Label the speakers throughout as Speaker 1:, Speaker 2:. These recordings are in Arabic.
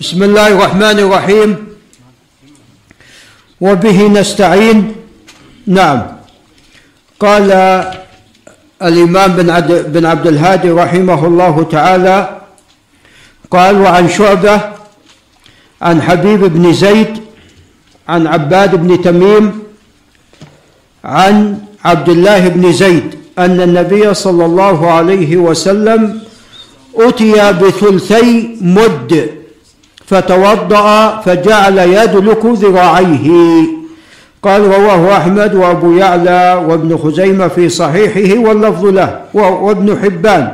Speaker 1: بسم الله الرحمن الرحيم. وبه نستعين. نعم. قال الإمام بن عبد, بن عبد الهادي رحمه الله تعالى قال وعن شعبة عن حبيب بن زيد عن عباد بن تميم عن عبد الله بن زيد أن النبي صلى الله عليه وسلم أتي بثلثي مد فتوضأ فجعل يدلك ذراعيه. قال رواه أحمد وأبو يعلى وابن خزيمة في صحيحه واللفظ له وابن حبان.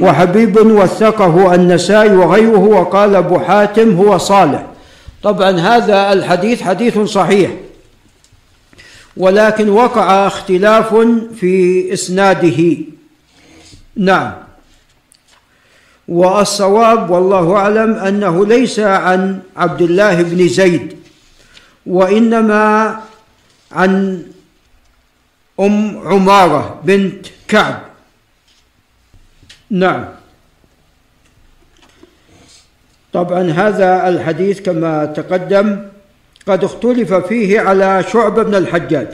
Speaker 1: وحبيب وثقه النسائي وغيره وقال أبو حاتم هو صالح. طبعا هذا الحديث حديث صحيح. ولكن وقع اختلاف في إسناده. نعم. والصواب والله أعلم أنه ليس عن عبد الله بن زيد وإنما عن أم عمارة بنت كعب. نعم. طبعا هذا الحديث كما تقدم قد اختلف فيه على شعبة بن الحجاج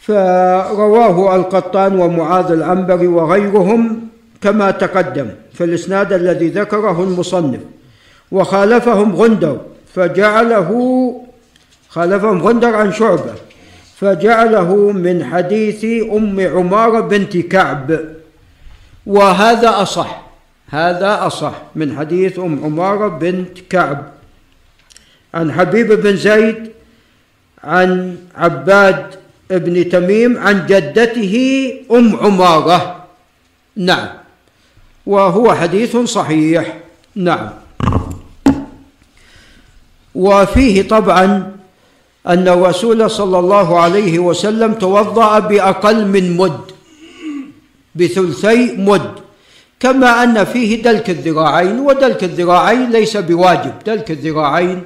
Speaker 1: فرواه القطان ومعاذ العنبري وغيرهم كما تقدم في الاسناد الذي ذكره المصنف. وخالفهم غندر فجعله خالفهم غندر عن شعبة فجعله من حديث أم عمارة بنت كعب. وهذا أصح هذا أصح من حديث أم عمارة بنت كعب. عن حبيب بن زيد عن عباد بن تميم عن جدته أم عمارة. نعم. وهو حديث صحيح. نعم. وفيه طبعا أن الرسول صلى الله عليه وسلم توضأ بأقل من مد بثلثي مد كما أن فيه دلك الذراعين ودلك الذراعين ليس بواجب. دلك الذراعين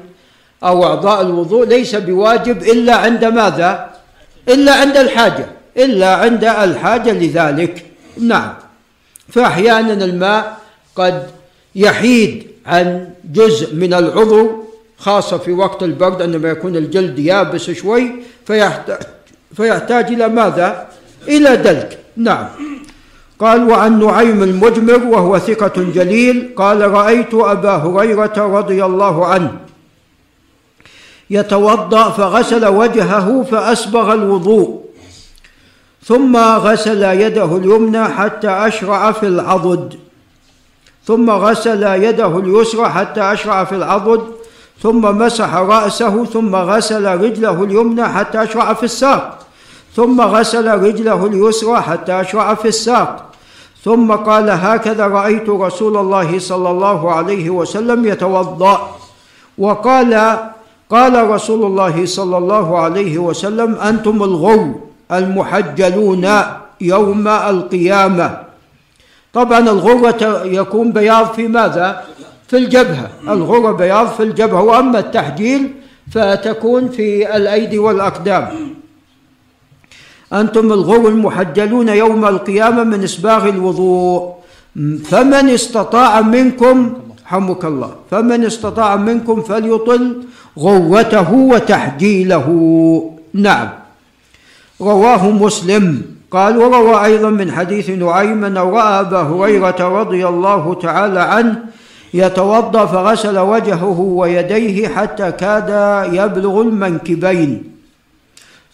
Speaker 1: أو أعضاء الوضوء ليس بواجب إلا عند ماذا؟ إلا عند الحاجة. إلا عند الحاجة لذلك. نعم. فأحيانا الماء قد يحيد عن جزء من العضو خاصة في وقت البرد عندما يكون الجلد يابس شوي فيحتاج, فيحتاج إلى ماذا؟ إلى دلك. نعم. قال وعن نعيم المجمر وهو ثقة جليل قال رأيت أبا هريرة رضي الله عنه يتوضأ فغسل وجهه فأسبغ الوضوء. ثم غسل يده اليمنى حتى أشرع في العضد. ثم غسل يده اليسرى حتى أشرع في العضد. ثم مسح رأسه ثم غسل رجله اليمنى حتى أشرع في الساق. ثم غسل رجله اليسرى حتى أشرع في الساق. ثم قال هكذا رأيت رسول الله صلى الله عليه وسلم يتوضأ وقال قال رسول الله صلى الله عليه وسلم أنتم الغر المحجلون يوم القيامة. طبعا الغرة يكون بياض في ماذا؟ في الجبهة. الغرة بياض في الجبهة. وأما التحجيل فتكون في الأيدي والأقدام. أنتم الغر المحجلون يوم القيامة من إسباغ الوضوء. فمن استطاع منكم حمك الله فمن استطاع منكم فليطل غوته وتحجيله. نعم. رواه مسلم. قال وروى أيضا من حديث نعيم أنه رأى أبا هريرة رضي الله تعالى عنه يتوضأ فغسل وجهه ويديه حتى كاد يبلغ المنكبين.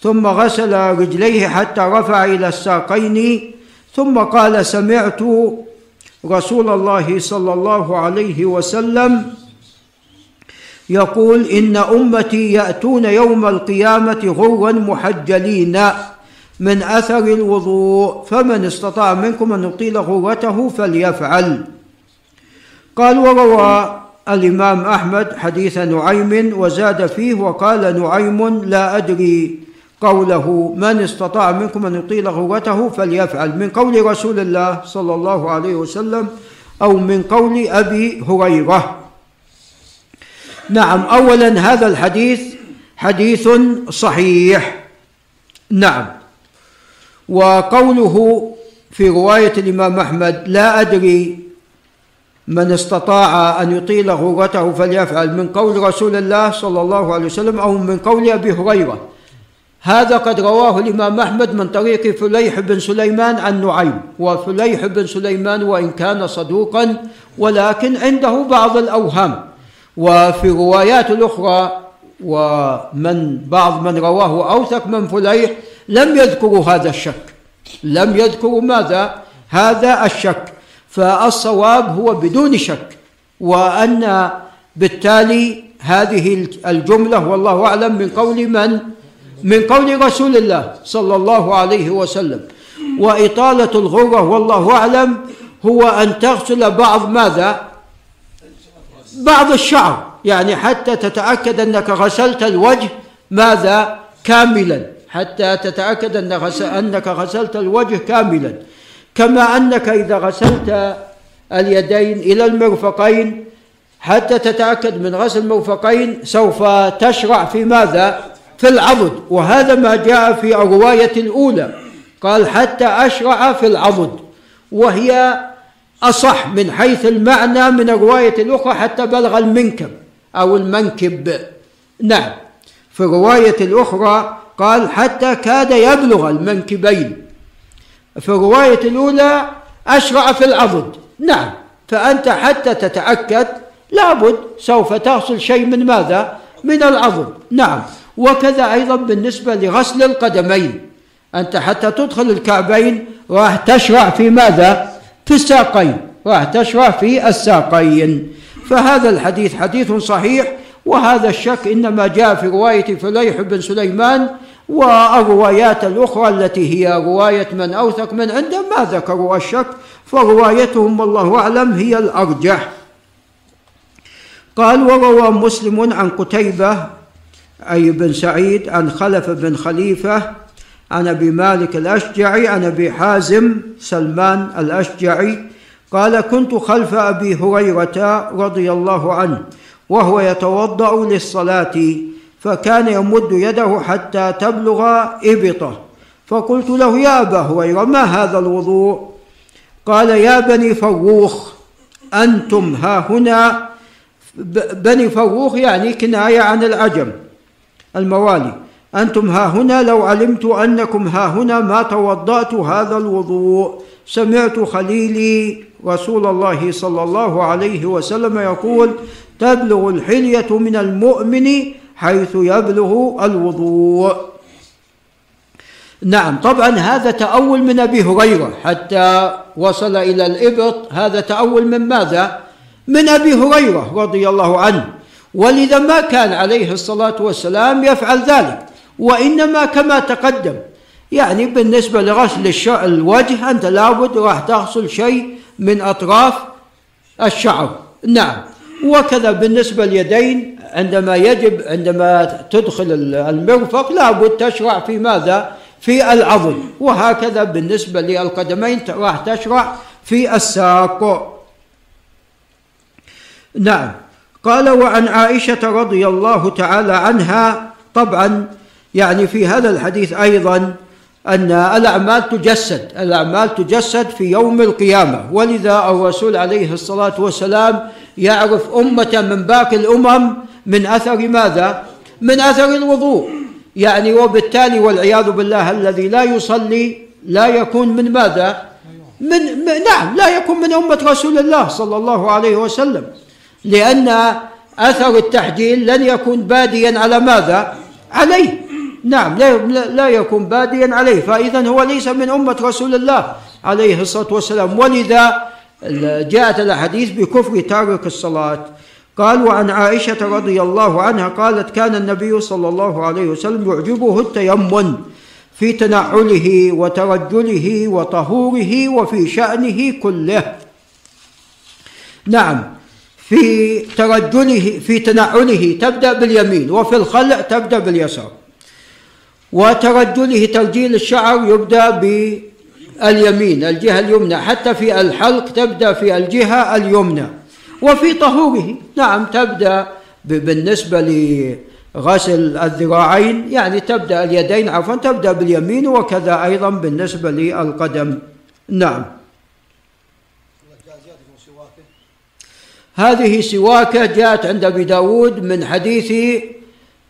Speaker 1: ثم غسل رجليه حتى رفع إلى الساقين. ثم قال سمعت رسول الله صلى الله عليه وسلم يقول إن أمتي يأتون يوم القيامة غرا محجلين من أثر الوضوء فمن استطاع منكم أن يطيل غرته فليفعل. قال وروى الإمام أحمد حديث نعيم وزاد فيه وقال نعيم لا أدري قوله من استطاع منكم أن يطيل غرته فليفعل من قول رسول الله صلى الله عليه وسلم أو من قول أبي هريرة. نعم أولا هذا الحديث حديث صحيح. نعم. وقوله في رواية الإمام أحمد لا أدري من استطاع أن يطيل غرته فليفعل من قول رسول الله صلى الله عليه وسلم أو من قول أبي هريرة. هذا قد رواه الإمام أحمد من طريق فليح بن سليمان عن نعيم وفليح بن سليمان وإن كان صدوقا ولكن عنده بعض الأوهام. وفي روايات الأخرى ومن بعض من رواه أوثق من فليح لم يذكروا هذا الشك. لم يذكروا ماذا؟ هذا الشك. فالصواب هو بدون شك وأن بالتالي هذه الجملة والله أعلم من قول من؟ من قول رسول الله صلى الله عليه وسلم. وإطالة الغرة والله أعلم هو أن تغسل بعض ماذا؟ بعض الشعر يعني حتى تتأكد أنك غسلت الوجه ماذا؟ كاملا. حتى تتأكد أنك غسلت الوجه كاملا. كما أنك إذا غسلت اليدين إلى المرفقين حتى تتأكد من غسل المرفقين سوف تشرع في ماذا؟ في العضد. وهذا ما جاء في الرواية الأولى. قال حتى أشرع في العضد. وهي أصح من حيث المعنى من الرواية الأخرى حتى بلغ المنكب أو المنكب. نعم. في الرواية الأخرى قال حتى كاد يبلغ المنكبين. في الرواية الأولى أشرع في العضد نعم. فأنت حتى تتأكد لابد سوف تغسل شيء من ماذا؟ من العضد نعم. وكذا أيضا بالنسبة لغسل القدمين. أنت حتى تدخل الكعبين راح تشرع في ماذا؟ في الساقين راح تشرع في الساقين. فهذا الحديث حديث صحيح وهذا الشك إنما جاء في رواية فليح بن سليمان والروايات الأخرى التي هي رواية من أوثق من عنده ما ذكروا الشك فروايتهم والله أعلم هي الأرجح. قال وروى مسلم عن قتيبة أي بن سعيد عن خلف بن خليفة عن أبي مالك الأشجعي عن أبي حازم سلمان الأشجعي. قال كنت خلف أبي هريرة رضي الله عنه وهو يتوضأ للصلاة فكان يمد يده حتى تبلغ إبطه. فقلت له يا أبا هريرة ما هذا الوضوء؟ قال يا بني فروخ أنتم ها هنا. بني فروخ يعني كناية عن العجم الموالي. أنتم ها هنا لو علمت أنكم ها هنا ما توضأت هذا الوضوء. سمعت خليلي رسول الله صلى الله عليه وسلم يقول تبلغ الحلية من المؤمن حيث يبلغ الوضوء. نعم طبعا هذا تأول من أبي هريرة حتى وصل إلى الإبط. هذا تأول من ماذا؟ من أبي هريرة رضي الله عنه. ولذا ما كان عليه الصلاة والسلام يفعل ذلك. وإنما كما تقدم. يعني بالنسبة لغسل الوجه أنت لابد راح تغسل شيء من أطراف الشعر. نعم. وكذا بالنسبة اليدين عندما يجب عندما تدخل المرفق لابد تشرع في ماذا؟ في العضل وهكذا بالنسبة للقدمين راح تشرع في الساق. نعم. قال وعن عائشة رضي الله تعالى عنها طبعا يعني في هذا الحديث أيضا أن الأعمال تجسد الأعمال تجسد في يوم القيامة ولذا الرسول عليه الصلاة والسلام يعرف أمة من باقي الأمم من أثر ماذا؟ من أثر الوضوء يعني وبالتالي والعياذ بالله الذي لا يصلي لا يكون من ماذا؟ من نعم لا يكون من أمة رسول الله صلى الله عليه وسلم لأن أثر التحجيل لن يكون باديا على ماذا؟ عليه نعم لا لا يكون باديا عليه. فإذا هو ليس من أمة رسول الله عليه الصلاة والسلام. ولذا جاءت الأحاديث بكفر تارك الصلاة. قال وعن عائشة رضي الله عنها قالت كان النبي صلى الله عليه وسلم يعجبه التيمم في تنعله وترجله وطهوره وفي شأنه كله. نعم في ترجله في تنعله تبدأ باليمين وفي الخلع تبدأ باليسار. وترجله ترجيل الشعر يبدأ باليمين الجهة اليمنى. حتى في الحلق تبدأ في الجهة اليمنى. وفي طهوره نعم تبدأ بالنسبة لغسل الذراعين يعني تبدأ اليدين عفوا تبدأ باليمين وكذا أيضا بالنسبة للقدم. نعم. هذه سواكة جاءت عند أبي داود من حديث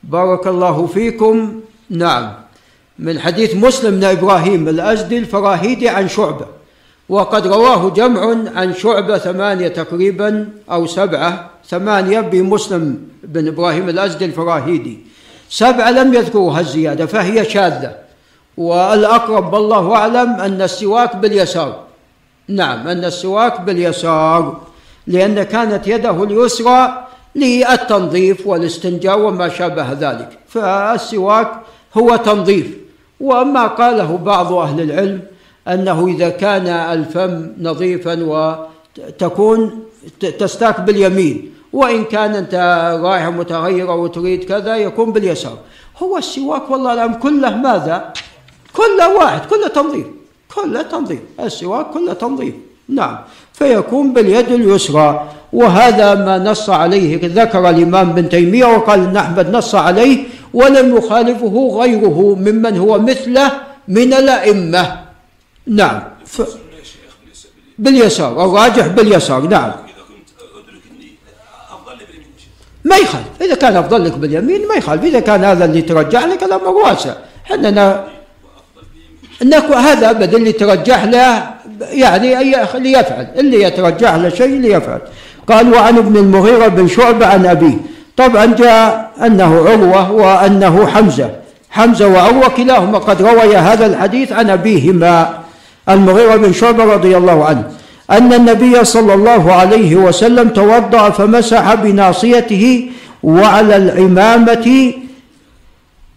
Speaker 1: بارك الله فيكم نعم. من حديث مسلم بن إبراهيم الأزدي الفراهيدي عن شعبة وقد رواه جمع عن شعبة ثمانية تقريبا أو سبعة ثمانية بمسلم بن إبراهيم الأزدي الفراهيدي. سبعة لم يذكروا الزيادة فهي شاذة. والأقرب والله أعلم أن السواك باليسار. نعم أن السواك باليسار لأن كانت يده اليسرى للتنظيف والاستنجاء وما شابه ذلك. فالسواك هو تنظيف وما قاله بعض أهل العلم أنه إذا كان الفم نظيفا وتكون تستاك باليمين وإن كان أنت رائحة متغيرة وتريد كذا يكون باليسار. هو السواك والله الأمر كله ماذا؟ كله واحد كله تنظيف كله تنظيف السواك كله تنظيف نعم. فيكون باليد اليسرى. وهذا ما نص عليه ذكر الإمام ابن تيمية وقال أن أحمد نص عليه ولم يخالفه غيره ممن هو مثله من الأئمة. نعم. ف... باليسار الراجح باليسار نعم. ما يخالف. إذا كان أفضل لك باليمين ما يخالف. إذا كان هذا اللي ترجح لك الأمر واسع. إحنا انك هذا ابدا اللي ترجح له يعني اي اللي يترجح له شيء ليفعل قال وعن ابن المغيرة بن شعبة عن أبيه. طبعا جاء أنه عروة وأنه حمزة. حمزة وعروة كلاهما. قد روي هذا الحديث عن أبيهما المغيرة بن شعبة رضي الله عنه أن النبي صلى الله عليه وسلم توضأ فمسح بناصيته وعلى العمامة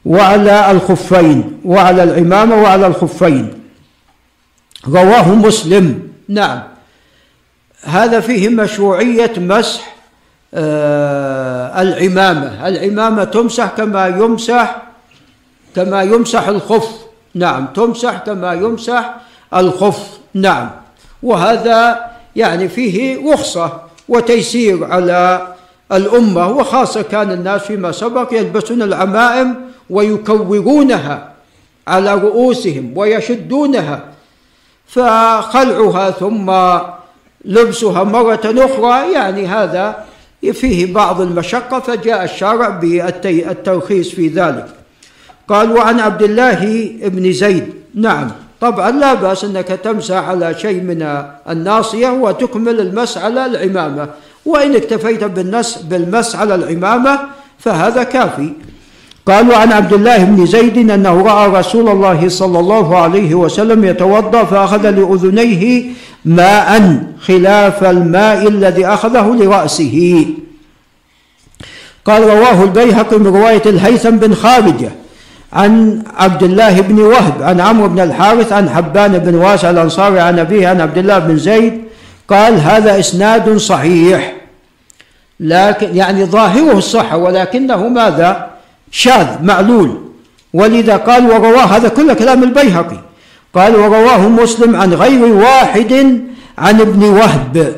Speaker 1: وعلى الخفين وعلى العمامة وعلى الخفين. رواه مسلم. نعم. هذا فيه مشروعية مسح العمامة. العمامة تمسح كما يمسح كما يمسح الخف. نعم تمسح كما يمسح الخف. نعم. وهذا يعني فيه رخصة وتيسير على الأمة وخاصة كان الناس فيما سبق يلبسون العمائم ويكورونها على رؤوسهم ويشدونها. فخلعها ثم لبسها مرة أخرى يعني هذا فيه بعض المشقة فجاء الشارع بالترخيص في ذلك. قال وعن عبد الله بن زيد. نعم. طبعا لا بأس أنك تمسح على شيء من الناصية وتكمل المس على العمامة. وإن اكتفيت بالمس على العمامة فهذا كافي. قالوا عن عبد الله بن زيد أنه رأى رسول الله صلى الله عليه وسلم يتوضأ فأخذ لأذنيه ماء خلاف الماء الذي أخذه لرأسه. قال رواه البيهقي من رواية الهيثم بن خارجة عن عبد الله بن وهب عن عمرو بن الحارث عن حبان بن واسع الأنصاري عن أبيه عن عبد الله بن زيد. قال هذا إسناد صحيح. لكن يعني ظاهره الصحة ولكنه ماذا؟ شاذ معلول. ولذا قال ورواه هذا كله كلام البيهقي. قال ورواه مسلم عن غير واحد عن ابن وهب.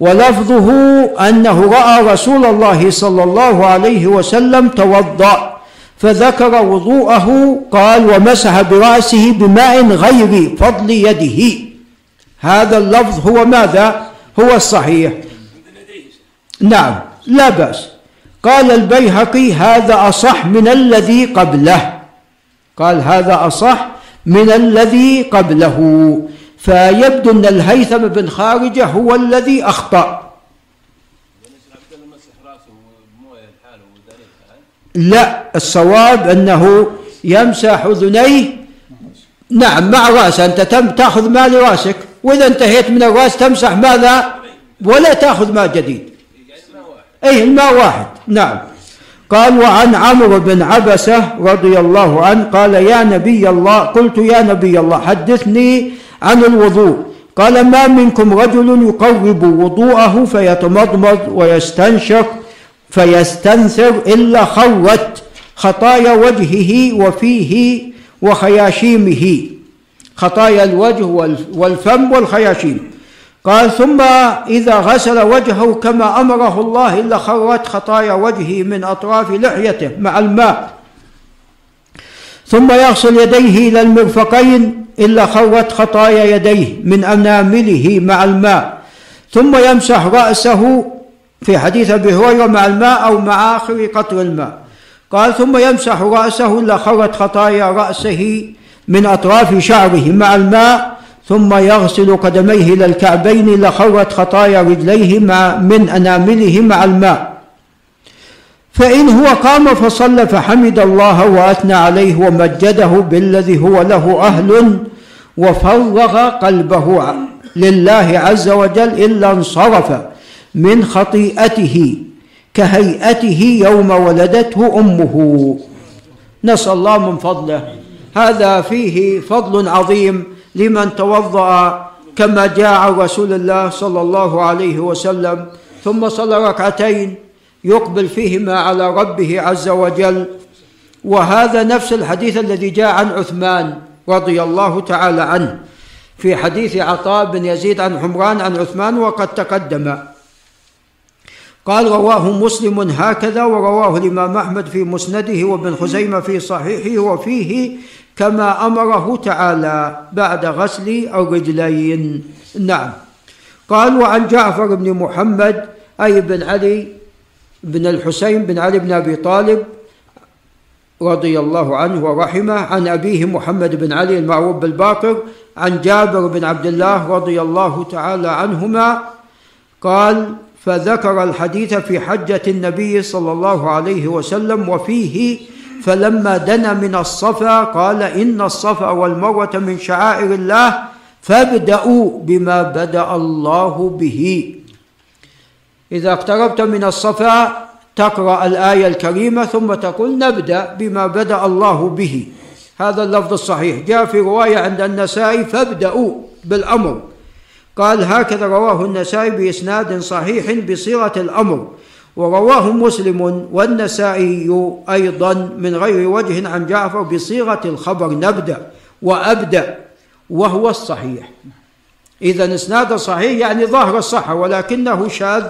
Speaker 1: ولفظه أنه رأى رسول الله صلى الله عليه وسلم توضأ فذكر وضوءه قال ومسح برأسه بماء غير فضل يده. هذا اللفظ هو ماذا؟ هو الصحيح. نعم لا بأس. قال البيهقي هذا أصح من الذي قبله. قال هذا أصح من الذي قبله. فيبدو أن الهيثم بن خارجة هو الذي أخطأ. لا الصواب أنه يمسح اذنيه نعم مع راسه أنت تم تأخذ ماء لراسك وإذا انتهيت من الرأس تمسح ماذا؟ ولا تأخذ ماء جديد. اي الماء واحد. نعم. قال وعن عمرو بن عبسة رضي الله عنه قال يا نبي الله قلت يا نبي الله حدثني عن الوضوء. قال ما منكم رجل يقرب وضوءه فيتمضمض ويستنشق فيستنثر إلا خرت خطايا وجهه وفيه وخياشيمه. خطايا الوجه والفم والخياشيم. قال ثم إذا غسل وجهه كما أمره الله إلا خرت خطايا وجهه من أطراف لحيته مع الماء. ثم يغسل يديه إلى المرفقين إلا خرت خطايا يديه من أنامله مع الماء. ثم يمسح رأسه في حديث أبي هريرة مع الماء أو مع آخر قطر الماء. قال ثم يمسح رأسه لخرت خطايا رأسه من أطراف شعره مع الماء. ثم يغسل قدميه إلى الكعبين لخرت خطايا رجليه مع من أنامله مع الماء. فإن هو قام فصلى فحمد الله وأثنى عليه ومجده بالذي هو له أهل وفرغ قلبه لله عز وجل إلا انصرف من خطيئته كهيئته يوم ولدته أمه. نسأل الله من فضله. هذا فيه فضل عظيم لمن توضأ كما جاء رسول الله صلى الله عليه وسلم ثم صلى ركعتين يقبل فيهما على ربه عز وجل. وهذا نفس الحديث الذي جاء عن عثمان رضي الله تعالى عنه في حديث عطاء بن يزيد عن حمران عن عثمان وقد تقدم. قال رواه مسلم هكذا ورواه الإمام أحمد في مسنده وابن خزيمة في صحيحه وفيه كما أمره تعالى بعد غسل الرجلين نعم. قال وعن جعفر بن محمد أي بن علي بن الحسين بن علي بن أبي طالب رضي الله عنه ورحمه عن أبيه محمد بن علي المعروف بالباقر عن جابر بن عبد الله رضي الله تعالى عنهما قال فذكر الحديث في حجة النبي صلى الله عليه وسلم وفيه فلما دنا من الصفا قال إن الصفا والمروة من شعائر الله فابدأوا بما بدأ الله به. إذا اقتربت من الصفا تقرأ الآية الكريمة ثم تقول نبدأ بما بدأ الله به. هذا اللفظ الصحيح. جاء في رواية عند النسائي فابدأوا بالأمر. قال هكذا رواه النسائي بإسناد صحيح بصيغة الأمر. ورواه مسلم والنسائي أيضا من غير وجه عن جعفر بصيغة الخبر نبدأ وأبدأ وهو الصحيح. إذا إسناد صحيح يعني ظاهر الصحة ولكنه شاذ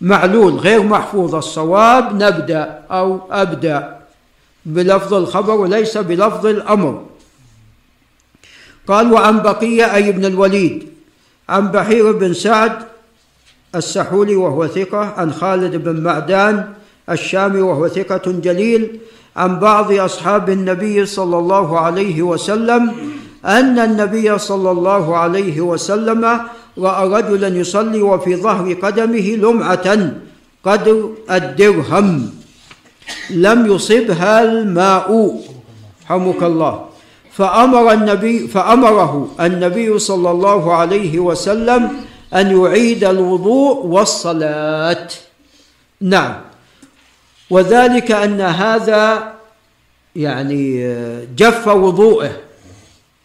Speaker 1: معلول غير محفوظ. الصواب نبدأ أو أبدأ بلفظ الخبر وليس بلفظ الأمر. قال وعن بقية أي ابن الوليد عن بحير بن سعد السحولي وهو ثقة عن خالد بن معدان الشامي وهو ثقة جليل عن بعض أصحاب النبي صلى الله عليه وسلم أن النبي صلى الله عليه وسلم رأى رجلا يصلي وفي ظهر قدمه لمعة قدر الدرهم. لم يصبها الماء. حمك الله. فأمر النبي فأمره النبي صلى الله عليه وسلم أن يعيد الوضوء والصلاة. نعم. وذلك أن هذا يعني جف وضوءه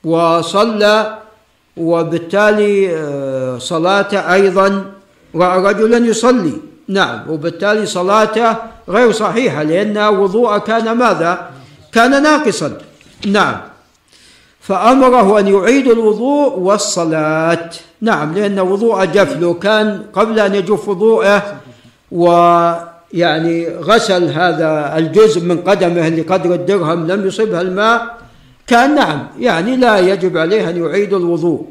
Speaker 1: وصلى وبالتالي صلاته أيضا رأى رجلا يصلي. نعم. وبالتالي صلاته غير صحيحة لأن وضوءه كان ماذا؟ كان ناقصا. نعم. فأمره أن يعيد الوضوء والصلاة. نعم لأن وضوء جف لو كان قبل أن يجف وضوءه ويعني غسل هذا الجزء من قدمه لقدر الدرهم لم يصبها الماء كان نعم يعني لا يجب عليه أن يعيد الوضوء.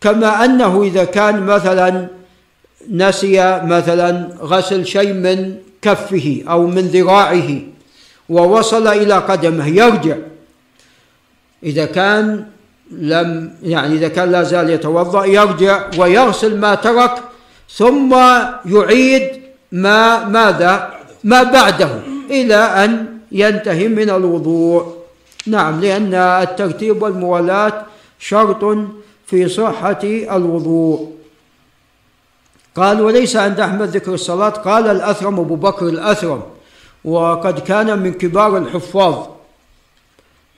Speaker 1: كما أنه إذا كان مثلا نسي مثلا غسل شيء من كفه أو من ذراعه ووصل إلى قدمه يرجع إذا كان لم يعني إذا كان لا زال يتوضأ يرجع ويغسل ما ترك ثم يعيد ما ماذا؟ ما بعده إلى أن ينتهي من الوضوء. نعم لأن الترتيب والموالاة شرط في صحة الوضوء. قال وليس عند أحمد ذكر الصلاة. قال الأثرم أبو بكر الأثرم. وقد كان من كبار الحفاظ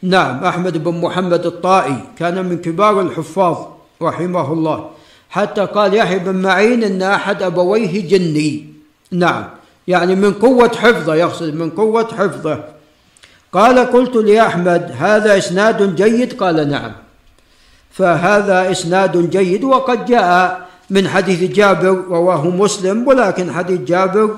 Speaker 1: نعم أحمد بن محمد الطائي كان من كبار الحفاظ رحمه الله. حتى قال يحيى بن معين أن أحد أبويه جني. نعم يعني من قوة حفظه يقصد من قوة حفظه. قال قلت لأحمد هذا إسناد جيد؟ قال نعم. فهذا إسناد جيد وقد جاء من حديث جابر رواه مسلم ولكن حديث جابر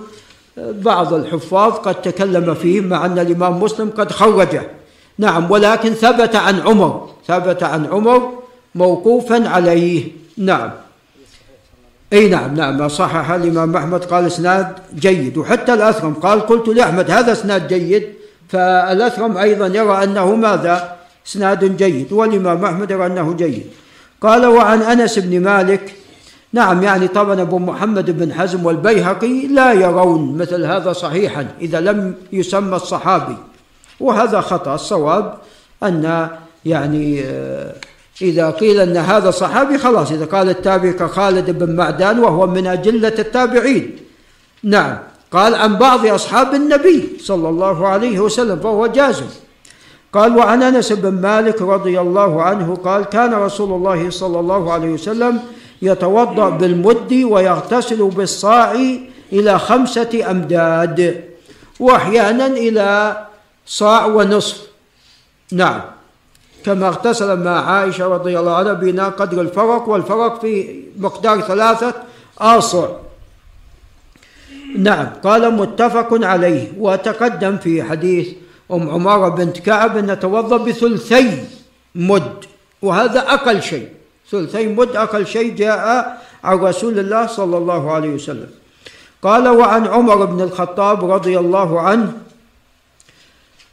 Speaker 1: بعض الحفاظ قد تكلم فيه مع أن الإمام مسلم قد خرجه. نعم ولكن ثبت عن عمر ثبت عن عمر موقوفا عليه. نعم. أي نعم نعم صحح. الإمام أحمد قال إسناد جيد وحتى الأثرم قال قلت لأحمد هذا إسناد جيد فالأثرم أيضا يرى أنه ماذا؟ إسناد جيد والإمام أحمد يرى أنه جيد. قال وعن أنس بن مالك نعم يعني طبعا أبو محمد بن حزم والبيهقي لا يرون مثل هذا صحيحا إذا لم يسمى الصحابي. وهذا خطأ. الصواب أن يعني آه، إذا قيل أن هذا صحابي خلاص إذا قال التابعي كخالد بن معدان وهو من أجلة التابعين. نعم. قال عن بعض أصحاب النبي صلى الله عليه وسلم فهو جازم. قال وعن أنس بن مالك رضي الله عنه قال كان رسول الله صلى الله عليه وسلم يتوضأ بالمد ويغتسل بالصاع إلى خمسة أمداد وأحيانا إلى صاع ونصف. نعم. كما اغتسل مع عائشة رضي الله عنها بناء قدر الفرق والفرق في مقدار ثلاثة آصع. نعم. قال متفق عليه. وتقدم في حديث أم عمارة بنت كعب أن نتوضأ بثلثي مد. وهذا أقل شيء. ثلثي مد أقل شيء جاء عن رسول الله صلى الله عليه وسلم. قال وعن عمر بن الخطاب رضي الله عنه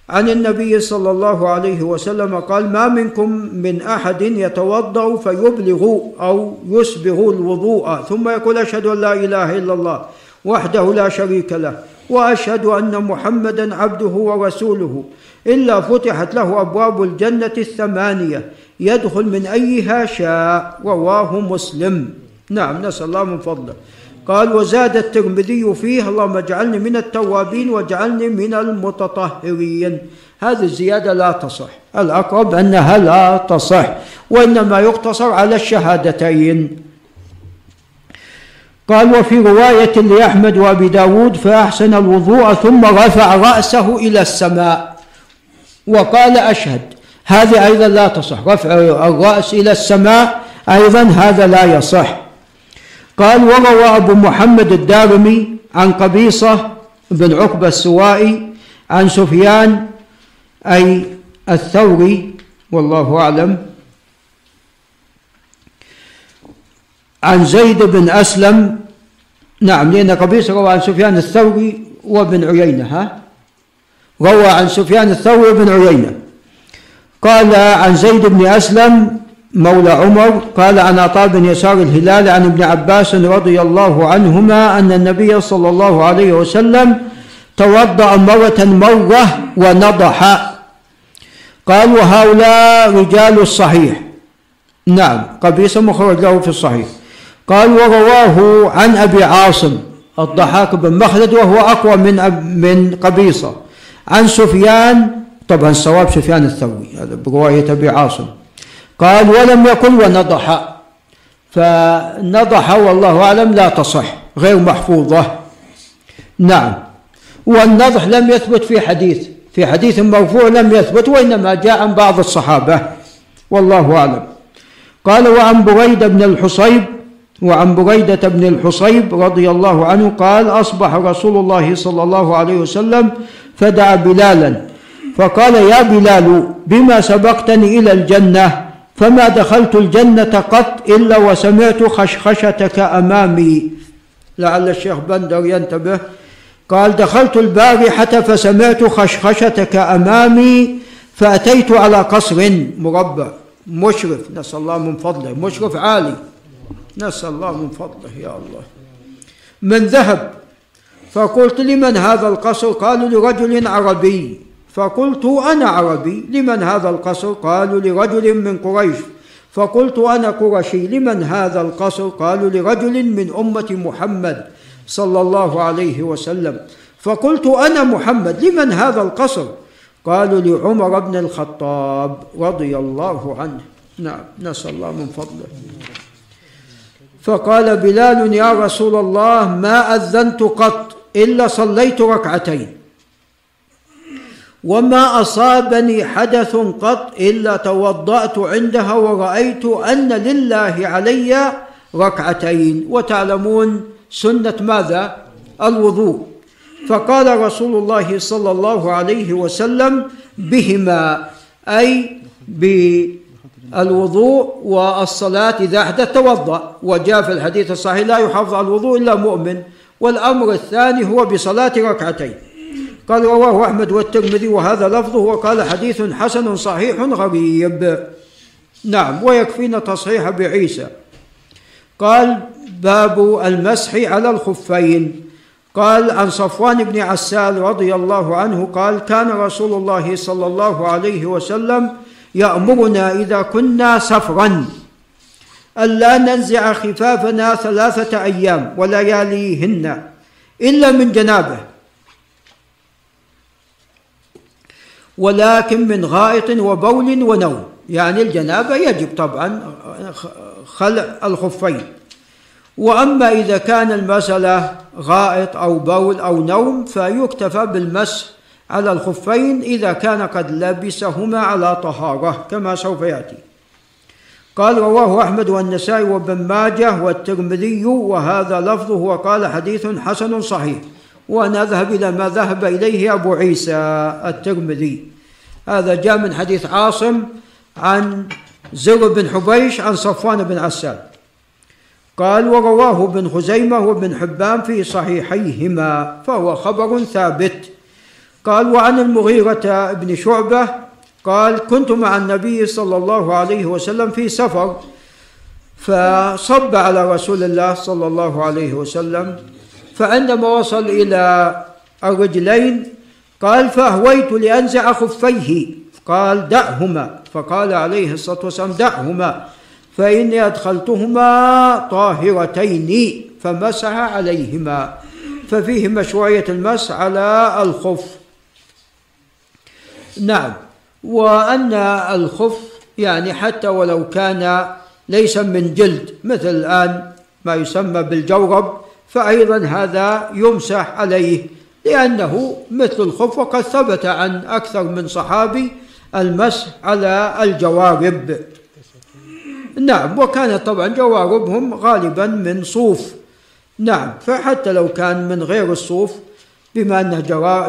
Speaker 1: عن النبي صلى الله عليه وسلم قال ما منكم من أحد يتوضأ فيبلغ أو يسبغ الوضوء. ثم يقول أشهد أن لا إله إلا الله وحده لا شريك له وأشهد أن محمدا عبده ورسوله. إلا فتحت له أبواب الجنة الثمانية. يدخل من أيها شاء رواه مسلم. نعم نسأل الله من فضله. قال وزاد الترمذي فيه اللهم اجعلني من التوابين واجعلني من المتطهرين. هذه الزيادة لا تصح. الأقرب أنها لا تصح وإنما يقتصر على الشهادتين. قال وفي رواية لأحمد وأبي داود فأحسن الوضوء ثم رفع رأسه إلى السماء. وقال أشهد هذه أيضا لا تصح. رفع الرأس إلى السماء أيضا هذا لا يصح. قال وروى أبو محمد الدارمي عن قبيصة بن عقبة السوائي عن سفيان أي الثوري والله أعلم. عن زيد بن أسلم نعم لأن قبيصة روى عن سفيان الثوري وابن عيينة ها؟ روى عن سفيان الثوري وابن عيينة. قال عن زيد بن أسلم مولى عمر قال عن عطاء بن يسار الهلال عن ابن عباس رضي الله عنهما أن النبي صلى الله عليه وسلم توضأ مرة مرة ونضح. قال وهؤلاء رجال الصحيح. نعم قبيس مخرج له في الصحيح. قال ورواه عن أبي عاصم الضحاك بن مخلد وهو أقوى من من قبيصة. عن سفيان طبعا الصواب سفيان الثوري هذا برواية أبي عاصم. قال ولم يقل ونضح. فنضح والله أعلم لا تصح غير محفوظة. نعم. والنضح لم يثبت في حديث في حديث مرفوع لم يثبت وإنما جاء عن بعض الصحابة. والله أعلم. قال وعن بريدة بن الحصيب وعن بريدة بن الحصيب رضي الله عنه قال أصبح رسول الله صلى الله عليه وسلم فدعا بلالا. فقال يا بلال بما سبقتني إلى الجنة؟ فما دخلت الجنة قط إلا وسمعت خشخشتك أمامي. لعل الشيخ بندر ينتبه. قال دخلت البارحة فسمعت خشخشتك أمامي فأتيت على قصر مربع. مشرف نسأل الله من فضله. مشرف عالي. نسأل الله من فضله يا الله. من ذهب. فقلت لمن هذا القصر؟ قالوا لرجل عربي. فقلت أنا عربي لمن هذا القصر؟ قالوا لرجل من قريش. فقلت أنا قرشي لمن هذا القصر؟ قالوا لرجل من أمة محمد صلى الله عليه وسلم. فقلت أنا محمد لمن هذا القصر؟ قالوا لعمر بن الخطاب رضي الله عنه. نعم نسأل الله من فضله. فقال بلال يا رسول الله ما أذنت قط إلا صليت ركعتين. وما أصابني حدث قط إلا توضأت عندها ورأيت أن لله علي ركعتين. وتعلمون سنة ماذا؟ الوضوء. فقال رسول الله صلى الله عليه وسلم بهما أي الوضوء والصلاة إذا أحدث توضأ. وجاء في الحديث الصحيح لا يحافظ على الوضوء إلا مؤمن. والأمر الثاني هو بصلاة ركعتين. قال رواه أحمد والترمذي وهذا لفظه وقال حديث حسن صحيح غريب نعم ويكفينا تصحيح بعيسى قال باب المسح على الخفين. قال عن صفوان بن عسال رضي الله عنه قال كان رسول الله صلى الله عليه وسلم يأمرنا إذا كنا سفرا ألا ننزع خفافنا ثلاثة أيام ولياليهن إلا من جنابه. ولكن من غائط وبول ونوم. يعني الجنابة يجب طبعا خلع الخفين. وأما إذا كان المسألة غائط أو بول أو نوم فيكتفى بالمسح على الخفين إذا كان قد لبسهما على طهارة كما سوف يأتي. قال رواه أحمد والنسائي وابن ماجه والترمذي وهذا لفظه وقال حديث حسن صحيح. ونذهب إلى ما ذهب إليه أبو عيسى الترمذي. هذا جاء من حديث عاصم عن زر بن حبيش عن صفوان بن عسال قال ورواه ابن خزيمة وابن حبان في صحيحيهما فهو خبر ثابت. قال وعن المغيرة بن شعبة قال كنت مع النبي صلى الله عليه وسلم في سفر فصب على رسول الله صلى الله عليه وسلم فعندما وصل إلى الرجلين قال فأهويت لأنزع خفيه. قال دعهما. فقال عليه الصلاة والسلام دعهما. فإني أدخلتهما طاهرتين فمسح عليهما. ففيه مشروعية المسح على الخف. نعم. وأن الخف يعني حتى ولو كان ليس من جلد مثل الآن ما يسمى بالجورب فأيضا هذا يمسح عليه لأنه مثل الخف وقد ثبت عن أكثر من صحابي المسح على الجوارب. نعم وكانت طبعا جواربهم غالبا من صوف. نعم فحتى لو كان من غير الصوف بما أنه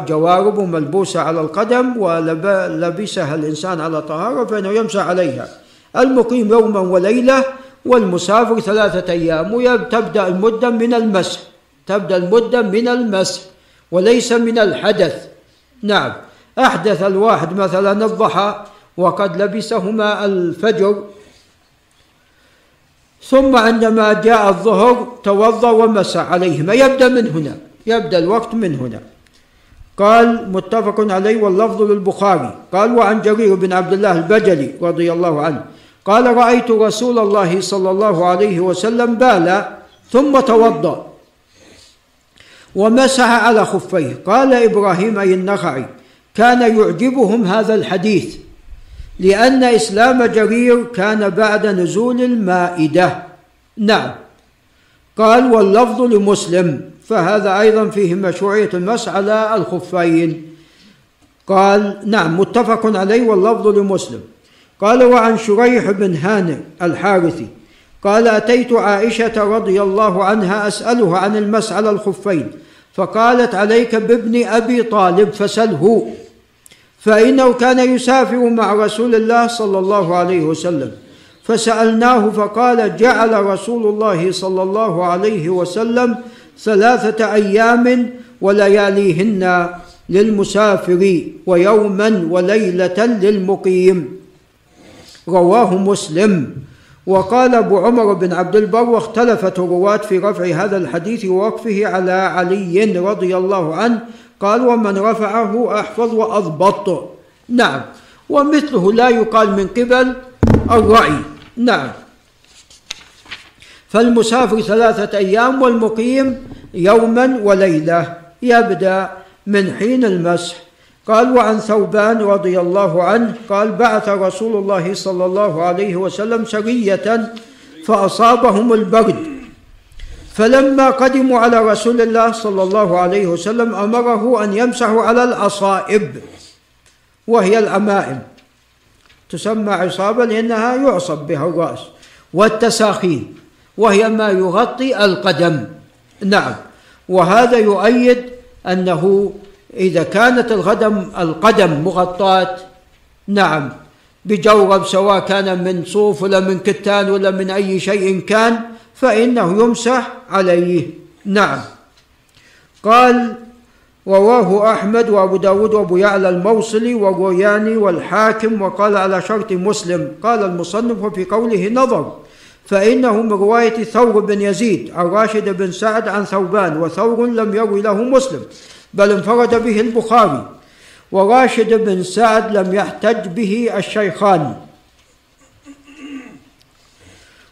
Speaker 1: جوارب ملبوسة على القدم ولبسها الإنسان على طهارة فإنه يمسح عليها. المقيم يوما وليلة والمسافر ثلاثة أيام وتبدأ المدة من المسح تبدأ المدة من المسح وليس من الحدث. نعم أحدث الواحد مثلا الضحى وقد لبسهما الفجر. ثم عندما جاء الظهر توضأ ومسح عليهما. يبدأ من هنا يبدأ الوقت من هنا. قال متفق عليه واللفظ للبخاري. قال وعن جرير بن عبد الله البجلي رضي الله عنه قال رأيت رسول الله صلى الله عليه وسلم بال ثم توضأ ومسح على خفيه. قال إبراهيم اي النخعي كان يعجبهم هذا الحديث لأن إسلام جرير كان بعد نزول المائدة. نعم. قال واللفظ لمسلم فهذا أيضا فيه مشروعية المسح على الخفين. قال نعم متفق عليه واللفظ لمسلم. قال وعن شريح بن هانئ الحارثي قال أتيت عائشة رضي الله عنها أسأله عن المسح على الخفين فقالت عليك بابن أبي طالب فسله فإنه كان يسافر مع رسول الله صلى الله عليه وسلم فسألناه فقال جعل رسول الله صلى الله عليه وسلم ثلاثة أيام ولياليهن للمسافر ويوما وليلة للمقيم. رواه مسلم. وقال أبو عمر بن عبد البر واختلفت الرواة في رفع هذا الحديث ووقفه على علي رضي الله عنه. قال ومن رفعه أحفظ وأضبط. نعم. ومثله لا يقال من قبل الرأي. نعم. فالمسافر ثلاثة أيام والمقيم يوما وليلة. يبدأ من حين المسح. قال وعن ثوبان رضي الله عنه قال بعث رسول الله صلى الله عليه وسلم سرية فأصابهم البرد. فلما قدموا على رسول الله صلى الله عليه وسلم أمره أن يمسحوا على العصائب وهي العمائم تسمى عصابة لأنها يعصب بها الرأس. والتساخين وهي ما يغطي القدم. نعم. وهذا يؤيد أنه إذا كانت القدم القدم مغطاة نعم بجورب سواء كان من صوف ولا من كتان ولا من أي شيء كان فإنه يمسح عليه. نعم. قال رواه أحمد وأبو داود وأبو يعلى الموصلي والروياني والحاكم وقال على شرط مسلم. قال المصنف وفي قوله نظر فإنه من رواية ثور بن يزيد عن راشد بن سعد عن ثوبان وثور لم يروي له مسلم. بل انفرد به البخاري وراشد بن سعد لم يحتج به الشيخان.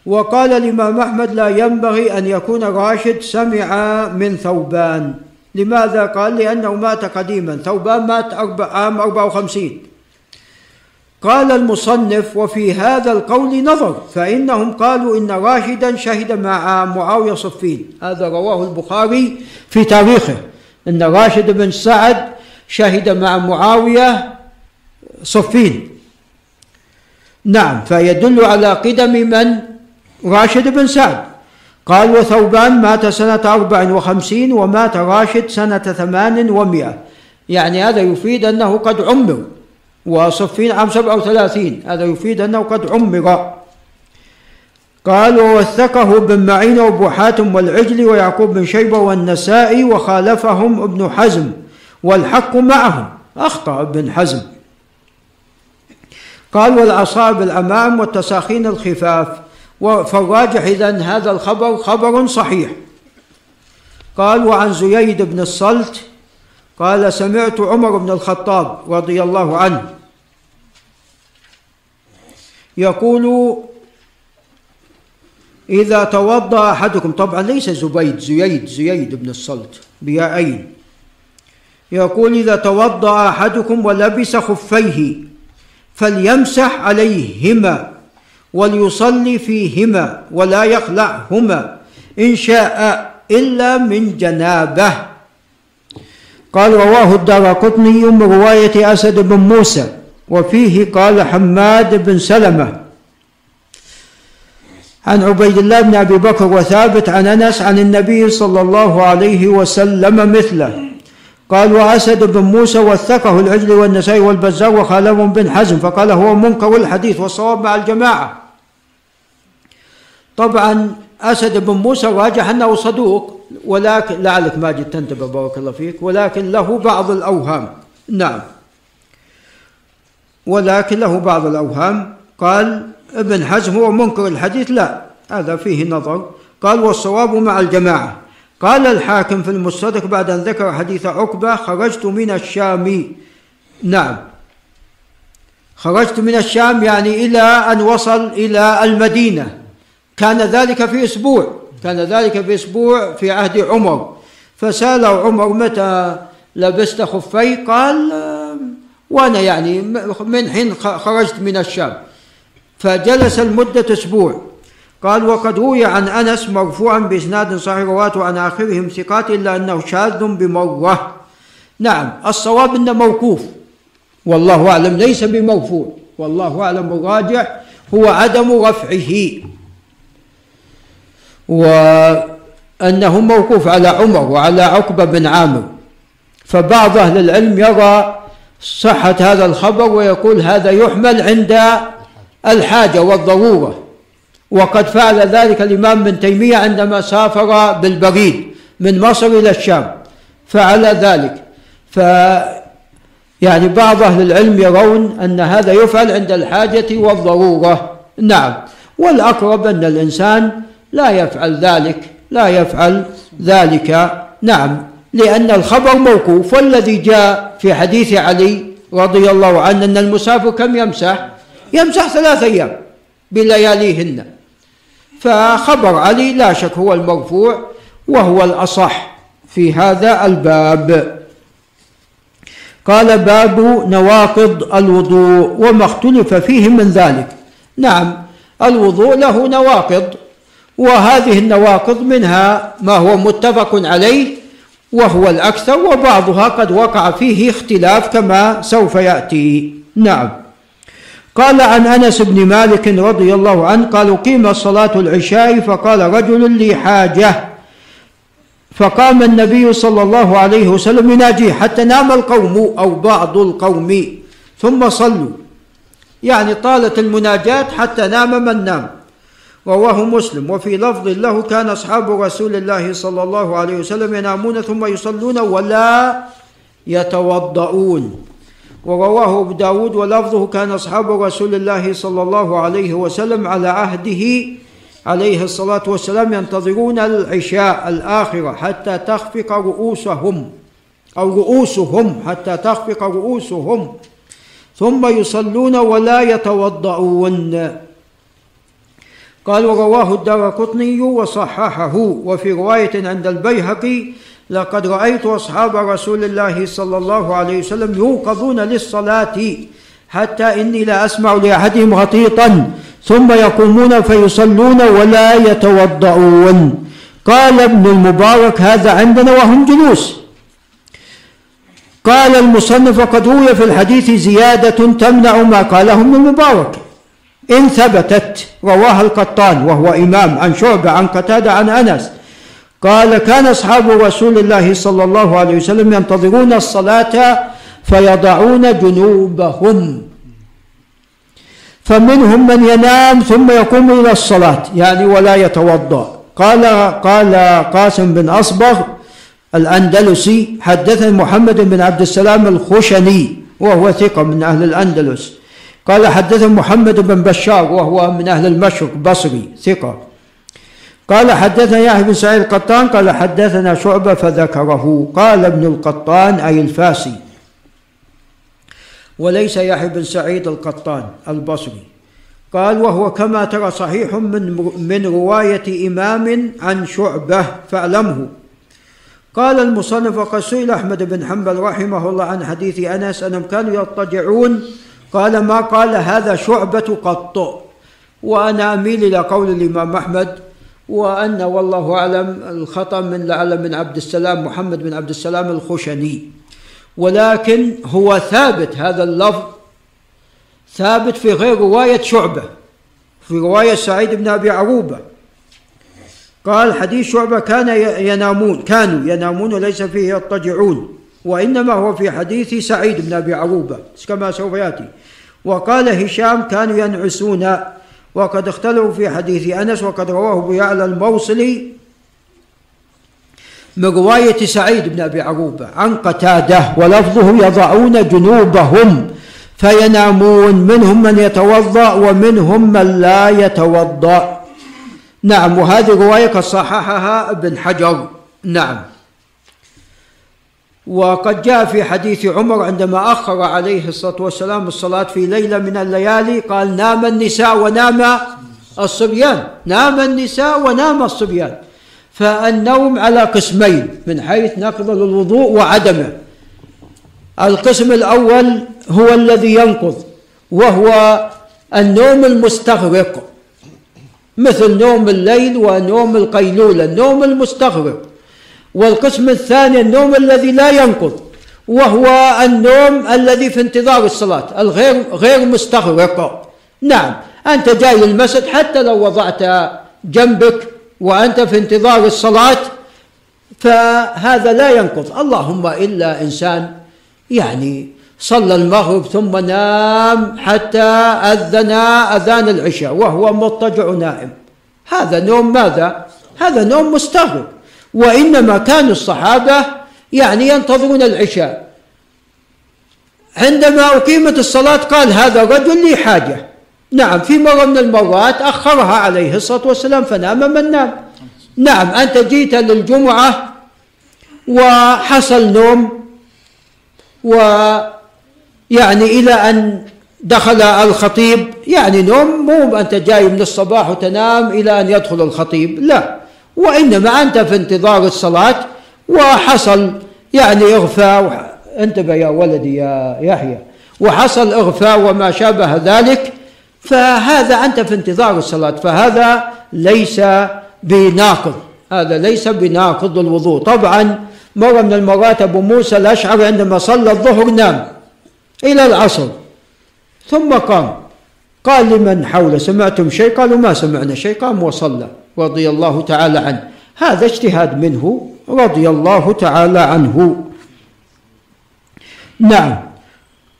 Speaker 1: وقال الإمام أحمد لا ينبغي أن يكون راشد سمع من ثوبان. لماذا؟ قال لأنه مات قديما. ثوبان مات أربع عام 54 قال المصنف وفي هذا القول نظر فإنهم قالوا إن راشدا شهد مع معاوية صفين. هذا رواه البخاري في تاريخه. إن راشد بن سعد شهد مع معاوية صفين. نعم فيدل على قدم من راشد بن سعد. قال وثوبان مات سنة أربع وخمسين ومات راشد سنة ثمان ومئة. يعني هذا يفيد أنه قد عمر وصفين عام سبعة وثلاثين. هذا يفيد أنه قد عمر. قال ووثقه بن معين وابو حاتم والعجل ويعقوب بن شيبة والنسائي وخالفهم ابن حزم والحق معهم. أخطأ ابن حزم. قال والأصاب الأمام والتساخين الخفاف فالراجح إذن هذا الخبر خبر صحيح. قال وعن زييد بن الصلت قال سمعت عمر بن الخطاب رضي الله عنه يقول إذا توضأ أحدكم طبعا ليس زبيد زييد زييد بن الصلت بيائين. يقول إذا توضأ أحدكم ولبس خفيه فليمسح عليهما وليصلي فيهما ولا يخلعهما إن شاء إلا من جنابه. قال رواه الدار قطني من رواية أسد بن موسى وفيه قال حماد بن سلمة عن عبيد الله بن أبي بكر وثابت عن أنس عن النبي صلى الله عليه وسلم مثله. قال وأسد بن موسى وثقه العجل والنسائي والبزار وخالفهم بن حزم فقال هو منكر الحديث والصواب مع الجماعة. طبعا أسد بن موسى راجح أنه صدوق ولكن لعلك ماجد تنتبه بارك الله فيك ولكن له بعض الأوهام. نعم. ولكن له بعض الأوهام. قال ابن حزم هو منكر الحديث؟ لا هذا فيه نظر. قال والصواب مع الجماعة. قال الحاكم في المستدرك بعد أن ذكر حديث عقبة خرجت من الشام. نعم. خرجت من الشام يعني إلى أن وصل إلى المدينة. كان ذلك في أسبوع. كان ذلك في أسبوع في عهد عمر. فسأله عمر متى لبست خفي؟ قال وأنا يعني من حين خرجت من الشام. فجلس المدة أسبوع. قال وقد روي عن أنس مرفوعا بإسناد صحيح رواته عن آخرهم ثقات إلا أنه شاذ بمرة نعم الصواب أنه موقوف. والله أعلم ليس بمرفوع والله أعلم الراجح هو عدم رفعه. وأنه موقوف على عمر وعلى عقبة بن عامر. فبعض أهل العلم يرى صحة هذا الخبر ويقول هذا يحمل عند الحاجة والضرورة. وقد فعل ذلك الإمام ابن تيمية عندما سافر بالبريد من مصر إلى الشام. فعل ذلك. ف يعني بعض أهل العلم يرون أن هذا يفعل عند الحاجة والضرورة. نعم. والأقرب أن الإنسان لا يفعل ذلك لا يفعل ذلك. نعم. لأن الخبر موقوف. والذي جاء في حديث علي رضي الله عنه أن المسافر كم يمسح؟ يمسح ثلاث أيام بلياليهن. فخبر علي لا شك هو المرفوع وهو الأصح في هذا الباب. قال باب نواقض الوضوء وما اختلف فيه من ذلك. نعم الوضوء له نواقض وهذه النواقض منها ما هو متفق عليه وهو الأكثر وبعضها قد وقع فيه اختلاف كما سوف يأتي. نعم. قال عن أنس بن مالك رضي الله عنه قال قيم صلاة العشاء فقال رجل لي حاجة. فقام النبي صلى الله عليه وسلم يناجيه حتى نام القوم أو بعض القوم ثم صلوا. يعني طالت المناجاة حتى نام من نام رواه مسلم. وفي لفظ له كان أصحاب رسول الله صلى الله عليه وسلم ينامون ثم يصلون ولا يتوضؤون. ورواه أبو داود ولفظه كان أصحاب رسول الله صلى الله عليه وسلم على عهده عليه الصلاة والسلام ينتظرون العشاء الآخرة حتى تخفق رؤوسهم أو رؤوسهم حتى تخفق رؤوسهم. ثم يصلون ولا يتوضؤون. قال ورواه الدار قطني وصححه. وفي رواية عند البيهقي لقد رأيت أصحاب رسول الله صلى الله عليه وسلم يوقظون للصلاة حتى إني لا أسمع لأحدهم غطيطا ثم يقومون فيصلون ولا يتوضؤون. قال ابن المبارك هذا عندنا وهم جلوس. قال المصنف قد روي في الحديث زيادة تمنع ما قاله ابن المبارك. إن ثبتت رواها القطان وهو إمام عن شعبة عن قتادة عن أنس. قال كان أصحاب رسول الله صلى الله عليه وسلم ينتظرون الصلاة فيضعون جنوبهم. فمنهم من ينام ثم يقوم إلى الصلاة يعني ولا يتوضأ. قال قال قاسم بن أصبغ الأندلسي حدثني محمد بن عبد السلام الخشني وهو ثقة من أهل الأندلس. قال حدثنا محمد بن بشار وهو من أهل المشرق بصري ثقة. قال حدثنا يحيى بن سعيد القطان قال حدثنا شعبة فذكره. قال ابن القطان أي الفاسي. وليس يحيى بن سعيد القطان البصري. قال وهو كما ترى صحيح من من رواية إمام عن شعبة فأعلمه. قال المصنف وقد سئل أحمد بن حنبل رحمه الله عن حديث أنس أنهم كانوا يضطجعون. قال ما قال هذا شعبة قط. وأنا أميل إلى قول الإمام أحمد وأن والله أعلم الخطأ من لعل من عبد السلام محمد بن عبد السلام الخشني. ولكن هو ثابت هذا اللفظ ثابت في غير رواية شعبة في رواية سعيد بن أبي عروبة. قال حديث شعبة كان ينامون كانوا ينامون وليس فيه يضطجعون وإنما هو في حديث سعيد بن أبي عروبة كما سوف يأتي. وقال هشام كانوا ينعسون وقد اختلفوا في حديث أنس وقد رواه أبو يعلى الموصلي من رواية سعيد بن أبي عروبة عن قتادة ولفظه يضعون جنوبهم فينامون منهم من يتوضأ ومنهم من لا يتوضأ. نعم وهذه الرواية قد صححها ابن حجر. نعم. وقد جاء في حديث عمر عندما أخر عليه الصلاة والسلام الصلاة في ليلة من الليالي قال نام النساء ونام الصبيان نام النساء ونام الصبيان. فالنوم على قسمين من حيث نقض الوضوء وعدمه. القسم الأول هو الذي ينقض وهو النوم المستغرق مثل نوم الليل ونوم القيلولة النوم المستغرق. والقسم الثاني النوم الذي لا ينقض وهو النوم الذي في انتظار الصلاة الغير غير مستغرق. نعم أنت جاي للمسجد حتى لو وضعت جنبك وأنت في انتظار الصلاة فهذا لا ينقض. اللهم إلا إنسان يعني صلى المغرب ثم نام حتى أذن أذان العشاء وهو مضطجع نائم. هذا نوم ماذا؟ هذا نوم مستغرق. وإنما كانوا الصحابة يعني ينتظرون العشاء. عندما أقيمت الصلاة قال هذا رجل لي حاجة. نعم في مرة من المرات أخرها عليه الصلاة والسلام فنام من نام. نعم أنت جيت للجمعة وحصل نوم ويعني إلى أن دخل الخطيب يعني نوم مو أنت جاي من الصباح وتنام إلى أن يدخل الخطيب لا. وإنما أنت في انتظار الصلاة وحصل يعني إغفاء انتبه يا ولدي يا يحيى. وحصل إغفاء وما شابه ذلك فهذا أنت في انتظار الصلاة فهذا ليس بناقض. هذا ليس بناقض الوضوء. طبعا مرة من المرات أبو موسى الأشعري عندما صلى الظهر نام إلى العصر ثم قام قال لمن حوله سمعتم شيء؟ قالوا ما سمعنا شيء قام وصلى. رضي الله تعالى عنه. هذا اجتهاد منه رضي الله تعالى عنه. نعم.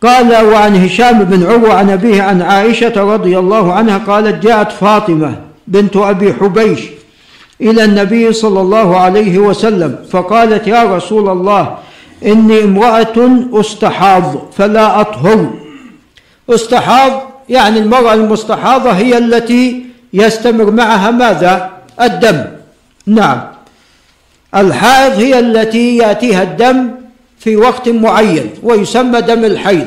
Speaker 1: قال وعن هشام بن عروة عن أبيه عن عائشة رضي الله عنها قالت جاءت فاطمة بنت أبي حبيش إلى النبي صلى الله عليه وسلم فقالت يا رسول الله إني امرأة أستحاض فلا أطهر. أستحاض يعني المرأة المستحاضة هي التي يستمر معها ماذا؟ الدم. نعم. الحائض هي التي يأتيها الدم في وقت معين ويسمى دم الحيض.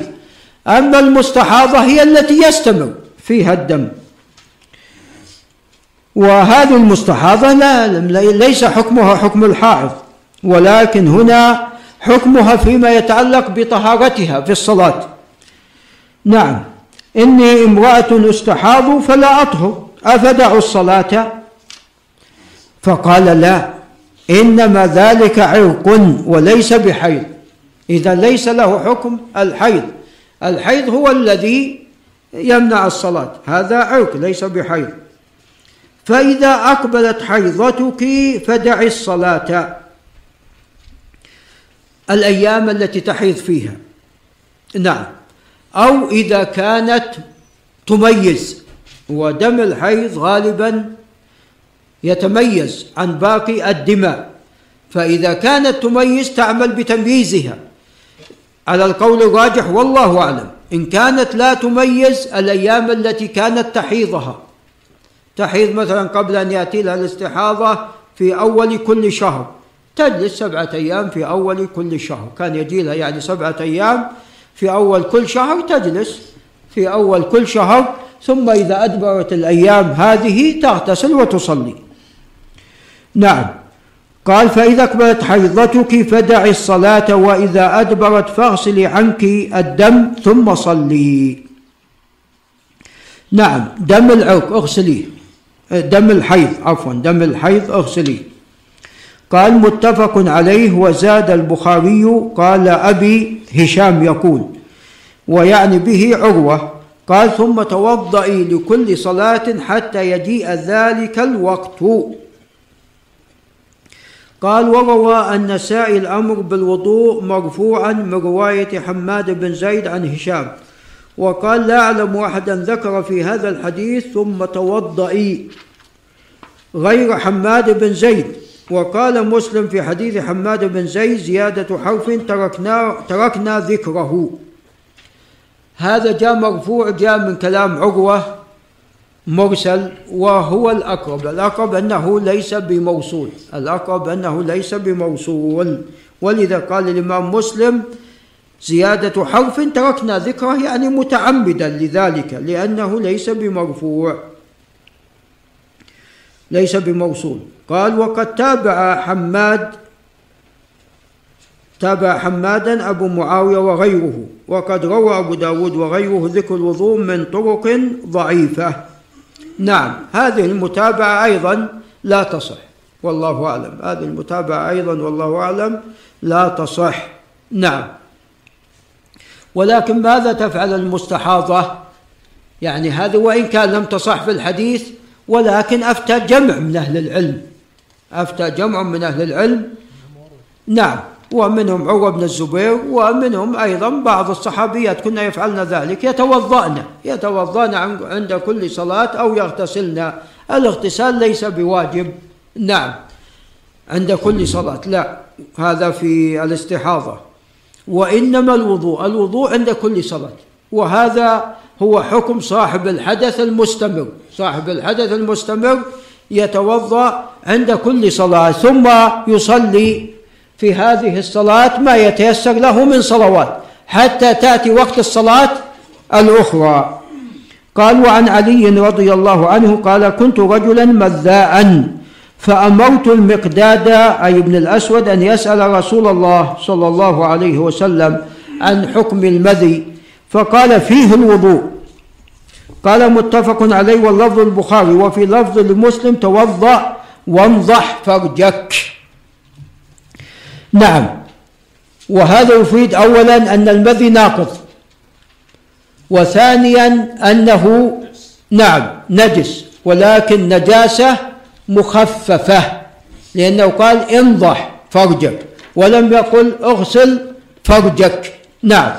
Speaker 1: أما المستحاضة هي التي يستمر فيها الدم. وهذه المستحاضة لا ليس حكمها حكم الحائض ولكن هنا حكمها فيما يتعلق بطهارتها في الصلاة. نعم. إني امرأة استحاض فلا أطهر. أفدع الصلاة؟ فقال لا إنما ذلك عرق وليس بحيض. إذا ليس له حكم الحيض. الحيض هو الذي يمنع الصلاة. هذا عرق ليس بحيض. فإذا أقبلت حيضتك فدعي الصلاة. الأيام التي تحيض فيها. نعم. أو إذا كانت تميز. ودم الحيض غالبا يتميز عن باقي الدماء. فإذا كانت تميز تعمل بتمييزها. على القول الراجح والله أعلم. إن كانت لا تميز الأيام التي كانت تحيضها. تحيض مثلا قبل أن يأتي لها الاستحاضة في أول كل شهر. تجلس سبعة أيام في أول كل شهر. كان يجي لها يعني سبعة أيام في أول كل شهر تجلس. في أول كل شهر ثم إذا أدبرت الأيام هذه تغتسل وتصلي. نعم. قال فإذا أقبلت حيضتك فدعي الصلاة وإذا أدبرت فاغسلي عنك الدم ثم صلي. نعم. دم العرق اغسليه دم الحيض عفوا دم الحيض اغسليه قال متفق عليه وزاد البخاري قال أبي هشام يقول ويعني به عروة قال ثم توضئي لكل صلاة حتى يجيء ذلك الوقت. قال وروى النسائي الأمر بالوضوء مرفوعا من رواية حماد بن زيد عن هشام. وقال لا أعلم أحدا ذكر في هذا الحديث ثم توضئي غير حماد بن زيد. وقال مسلم في حديث حماد بن زيد زيادة حرف تركنا تركنا ذكره. هذا جاء مرفوع جاء من كلام عروة مرسل وهو الأقرب. الأقرب أنه ليس بموصول. الأقرب أنه ليس بموصول. ولذا قال الإمام مسلم زيادة حرف تركنا ذكره يعني متعمدا لذلك لأنه ليس بمرفوع. ليس بموصول. قال وقد تابع حماد تابع حمادا أبو معاوية وغيره وقد روى أبو داود وغيره ذكر الوضوء من طرق ضعيفة. نعم هذه المتابعة أيضا لا تصح والله أعلم. هذه المتابعة أيضا والله أعلم لا تصح. نعم. ولكن ماذا تفعل المستحاضة؟ يعني هذا وإن كان لم تصح في الحديث ولكن أفتى جمع من أهل العلم. أفتى جمع من أهل العلم. نعم. ومنهم عروة بن الزبير ومنهم أيضا بعض الصحابيات كنا يفعلن ذلك يتوضأن يتوضأن عند كل صلاة أو يغتسلن. الاغتسال ليس بواجب نعم عند كل صلاة لا هذا في الاستحاضة. وإنما الوضوء الوضوء عند كل صلاة. وهذا هو حكم صاحب الحدث المستمر. صاحب الحدث المستمر يتوضأ عند كل صلاة ثم يصلي في هذه الصلاة ما يتيسر له من صلوات حتى تأتي وقت الصلاة الأخرى. قال وعن علي رضي الله عنه قال كنت رجلا مذاء فأمرت المقداد أي ابن الأسود أن يسأل رسول الله صلى الله عليه وسلم عن حكم المذي فقال فيه الوضوء قال متفق عليه واللفظ البخاري وفي لفظ لمسلم توضأ وانضح فرجك نعم. وهذا يفيد اولا أن المذي ناقض وثانيا أنه نعم نجس ولكن نجاسة مخففة لأنه قال انضح فرجك ولم يقل اغسل فرجك نعم.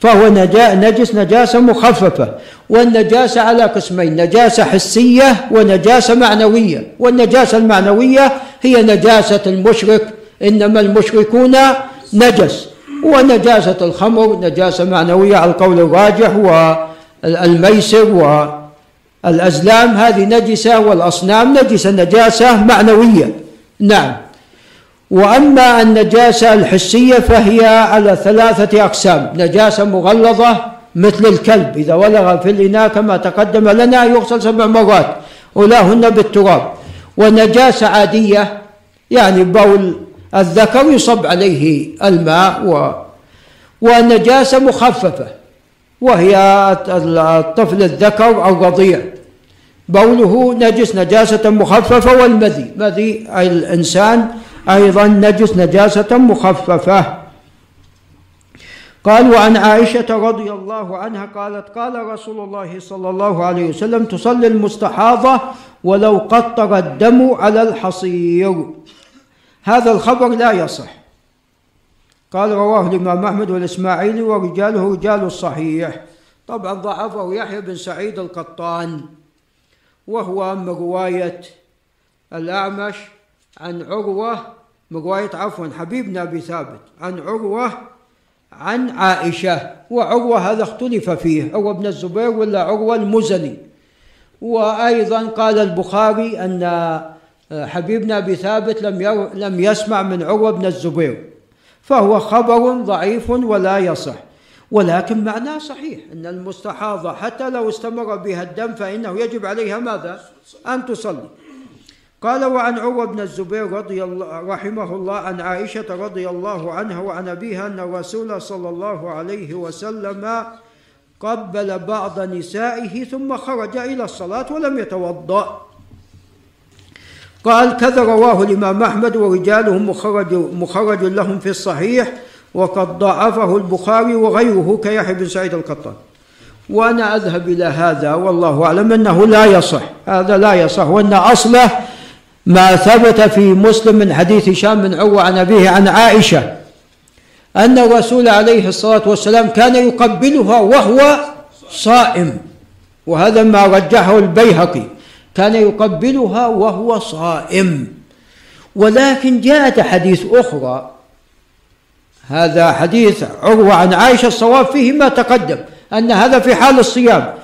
Speaker 1: فهو نجس نجاسة مخففة والنجاسة على قسمين نجاسة حسية ونجاسة معنوية والنجاسة المعنوية هي نجاسة المشرك إنما المشركون نجس ونجاسة الخمر نجاسة معنوية على القول الراجح والميسر والأزلام. هذه نجسة والأصنام نجسة نجاسة معنوية. نعم. وأما النجاسة الحسية فهي على ثلاثة أقسام. نجاسة مغلظة مثل الكلب إذا ولغ في الإناء كما تقدم لنا يغسل سبع مرات أولاهن بالتراب. ونجاسة عادية يعني بول الذكر يصب عليه الماء و ونجاسه مخففة وهي الطفل الذكر الرضيع بوله نجس نجاسة مخففة والمذي. مذي الإنسان أيضا نجس نجاسة مخففة. قال وعن عائشة رضي الله عنها قالت قال رسول الله صلى الله عليه وسلم تصلي المستحاضة ولو قطر الدم على الحصير. هذا الخبر لا يصح. قال رواه الإمام أحمد والإسماعيلي ورجاله رجال الصحيح. طبعا ضعفه يحيى بن سعيد القطان وهو من رواية الأعمش عن عروة من رواية عفوا حبيب بن أبي ثابت عن عروة عن عائشة. وعروة هذا اختلف فيه عروة بن الزبير ولا عروة المزني. وأيضا قال البخاري أن حبيب بن أبي ثابت لم لم يسمع من عروة بن الزبير فهو خبر ضعيف ولا يصح. ولكن معناه صحيح أن المستحاضة حتى لو استمر بها الدم فإنه يجب عليها ماذا؟ أن تصلي. قال وعن عروة بن الزبير رضي الله رحمه الله عن عائشة رضي الله عنها وعن أبيها أن الرسول صلى الله عليه وسلم قبل بعض نسائه ثم خرج إلى الصلاة ولم يتوضأ. قال كذا رواه الإمام أحمد ورجاله مخرج, مخرج لهم في الصحيح وقد ضعفه البخاري وغيره كيحيى بن سعيد القطان. وأنا أذهب إلى هذا والله أعلم أنه لا يصح. هذا لا يصح وأن أصله ما ثبت في مسلم من حديث هشام بن عروة عن أبيه عن عائشة أن الرسول عليه الصلاة والسلام كان يقبلها وهو صائم وهذا ما رجحه البيهقي. كان يقبلها وهو صائم. ولكن جاءت حديث أخرى. هذا حديث عروة عن عائشة الصواب فيه ما تقدم أن هذا في حال الصيام.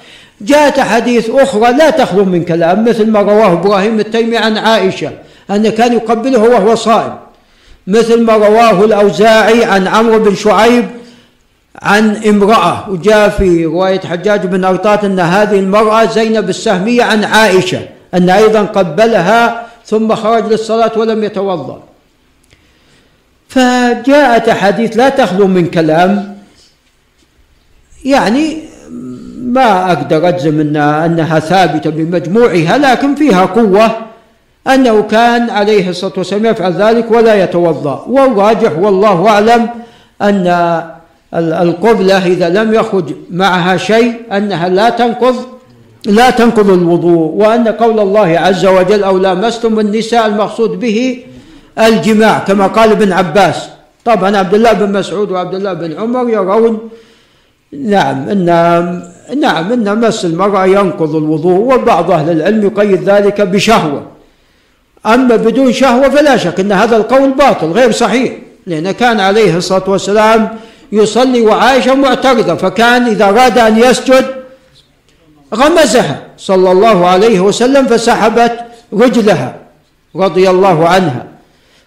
Speaker 1: جاءت حديث أخرى لا تخلو من كلام مثل ما رواه إبراهيم التيمي عن عائشة أن كان يقبله وهو صائم. مثل ما رواه الأوزاعي عن عمرو بن شعيب عن امرأة وجاء في رواية حجاج بن أرطاط أن هذه المرأة زينب السهمية عن عائشة أن أيضا قبلها ثم خرج للصلاة ولم يتوضأ. فجاءت أحاديث لا تخلو من كلام يعني ما أقدر أجزم أنها, أنها ثابتة بمجموعها لكن فيها قوة أنه كان عليه الصلاة والسلام يفعل ذلك ولا يتوضأ. والراجح والله أعلم أن القبلة إذا لم يخرج معها شيء أنها لا تنقض لا تنقض الوضوء وأن قول الله عز وجل أو لامستم النساء المقصود به الجماع كما قال ابن عباس. طبعا عبد الله بن مسعود وعبد الله بن عمر يرون نعم إن نعم إن مس المرأة ينقض الوضوء وبعض أهل العلم يقيد ذلك بشهوة. أما بدون شهوة فلا شك إن هذا القول باطل غير صحيح. لأن كان عليه الصلاة والسلام يصلي وعائشه معترضه فكان إذا أراد أن يسجد غمزها. صلى الله عليه وسلم فسحبت رجلها رضي الله عنها.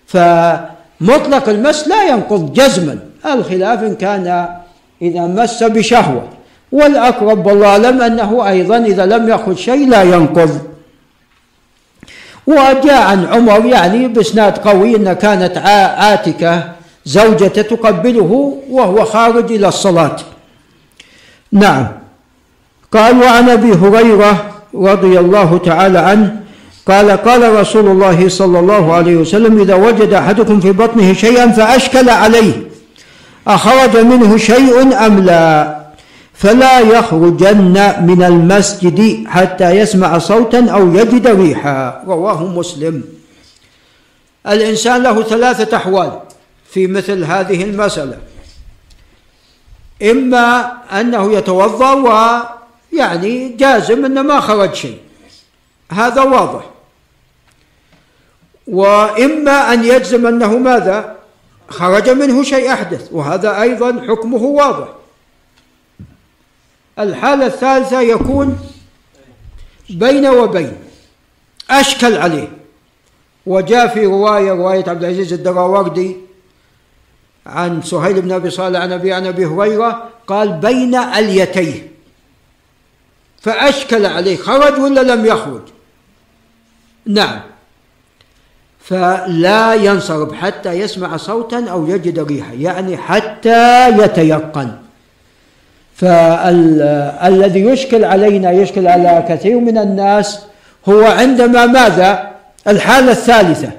Speaker 1: فمطلق المس لا ينقض جزما. الخلاف إن كان إذا مس بشهوة. والأقرب والله أعلم أنه أيضا إذا لم يأخذ شيء لا ينقض. وجاء عن عمر يعني بإسناد قوي أن كانت عاتكة زوجته تقبله وهو خارج إلى الصلاة. نعم. قال وعن أبي هريرة رضي الله تعالى عنه قال قال رسول الله صلى الله عليه وسلم إذا وجد أحدكم في بطنه شيئا فأشكل عليه أخرج منه شيء أم لا؟ فلا يخرجن من المسجد حتى يسمع صوتا أو يجد ريحا. رواه مسلم. الإنسان له ثلاثة أحوال. في مثل هذه المسألة. إما أنه يتوضأ ويعني جازم أنه ما خرج شيء. هذا واضح. وإما أن يجزم أنه ماذا؟ خرج منه شيء أحدث. وهذا أيضا حكمه واضح. الحالة الثالثة يكون بين وبين. أشكل عليه. وجاء في رواية رواية عبد العزيز الدراوردي عن سهيل بن أبي صالح عن أبي عن أبي هريرة قال بين أليتيه فأشكل عليه خرج ولا لم يخرج؟ نعم. فلا ينصرف حتى يسمع صوتا أو يجد ريحا يعني حتى يتيقن. فالذي يشكل علينا يشكل على كثير من الناس هو عندما ماذا؟ الحالة الثالثة.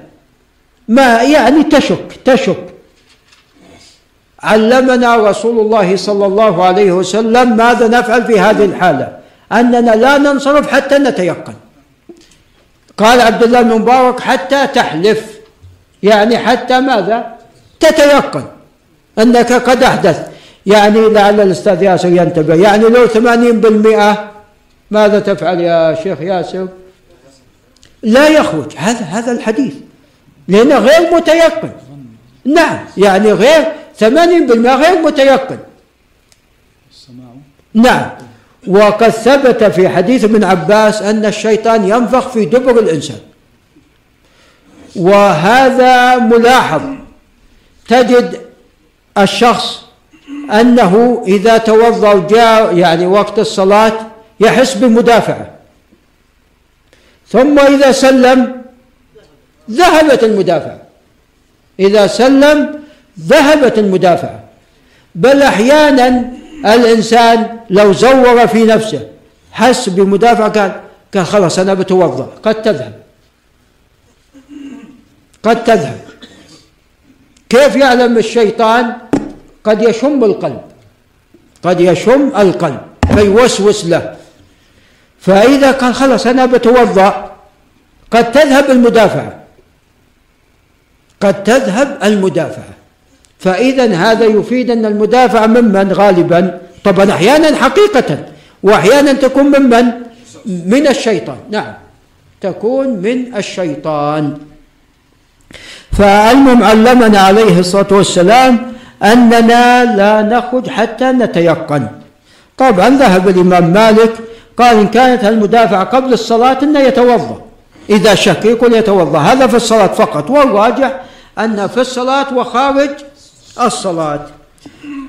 Speaker 1: ما يعني تشك تشك. علمنا رسول الله صلى الله عليه وسلم ماذا نفعل في هذه الحالة. أننا لا ننصرف حتى نتيقن. قال عبد الله بن مبارك حتى تحلف. يعني حتى ماذا؟ تتيقن. أنك قد أحدث. يعني لعل الأستاذ ياسر ينتبه. يعني لو ثمانين بالمئة ماذا تفعل يا شيخ ياسر؟ لا يخرج. هذا هذا الحديث. لأنه غير متيقن. نعم. يعني غير ثمانين بالمئة غير متيقن. نعم. وقد ثبت في حديث ابن عباس أن الشيطان ينفخ في دبر الإنسان. وهذا ملاحظ. تجد الشخص أنه إذا توضأ وجاء يعني وقت الصلاة يحس بمدافعة. ثم إذا سلم ذهبت المدافعة. إذا سلم ذهبت المدافعة بل أحيانا الإنسان لو زور في نفسه حس بمدافع قال قال خلاص أنا بتوضأ قد تذهب. قد تذهب. كيف يعلم الشيطان؟ قد يشم القلب. قد يشم القلب فيوسوس له. فإذا قال خلاص أنا بتوضأ قد تذهب المدافعة قد تذهب المدافعة فإذا هذا يفيد أن المدافع ممن غالبا. طبعا أحيانا حقيقة. وأحيانا تكون ممن من؟ الشيطان. نعم. تكون من الشيطان. فالمهم علمنا عليه الصلاة والسلام أننا لا نخرج حتى نتيقن. طبعا ذهب الإمام مالك قال إن كانت المدافعة قبل الصلاة أنه يتوضأ. إذا شك يقول يتوضأ. هذا في الصلاة فقط. والراجح أن في الصلاة وخارج الصلاة.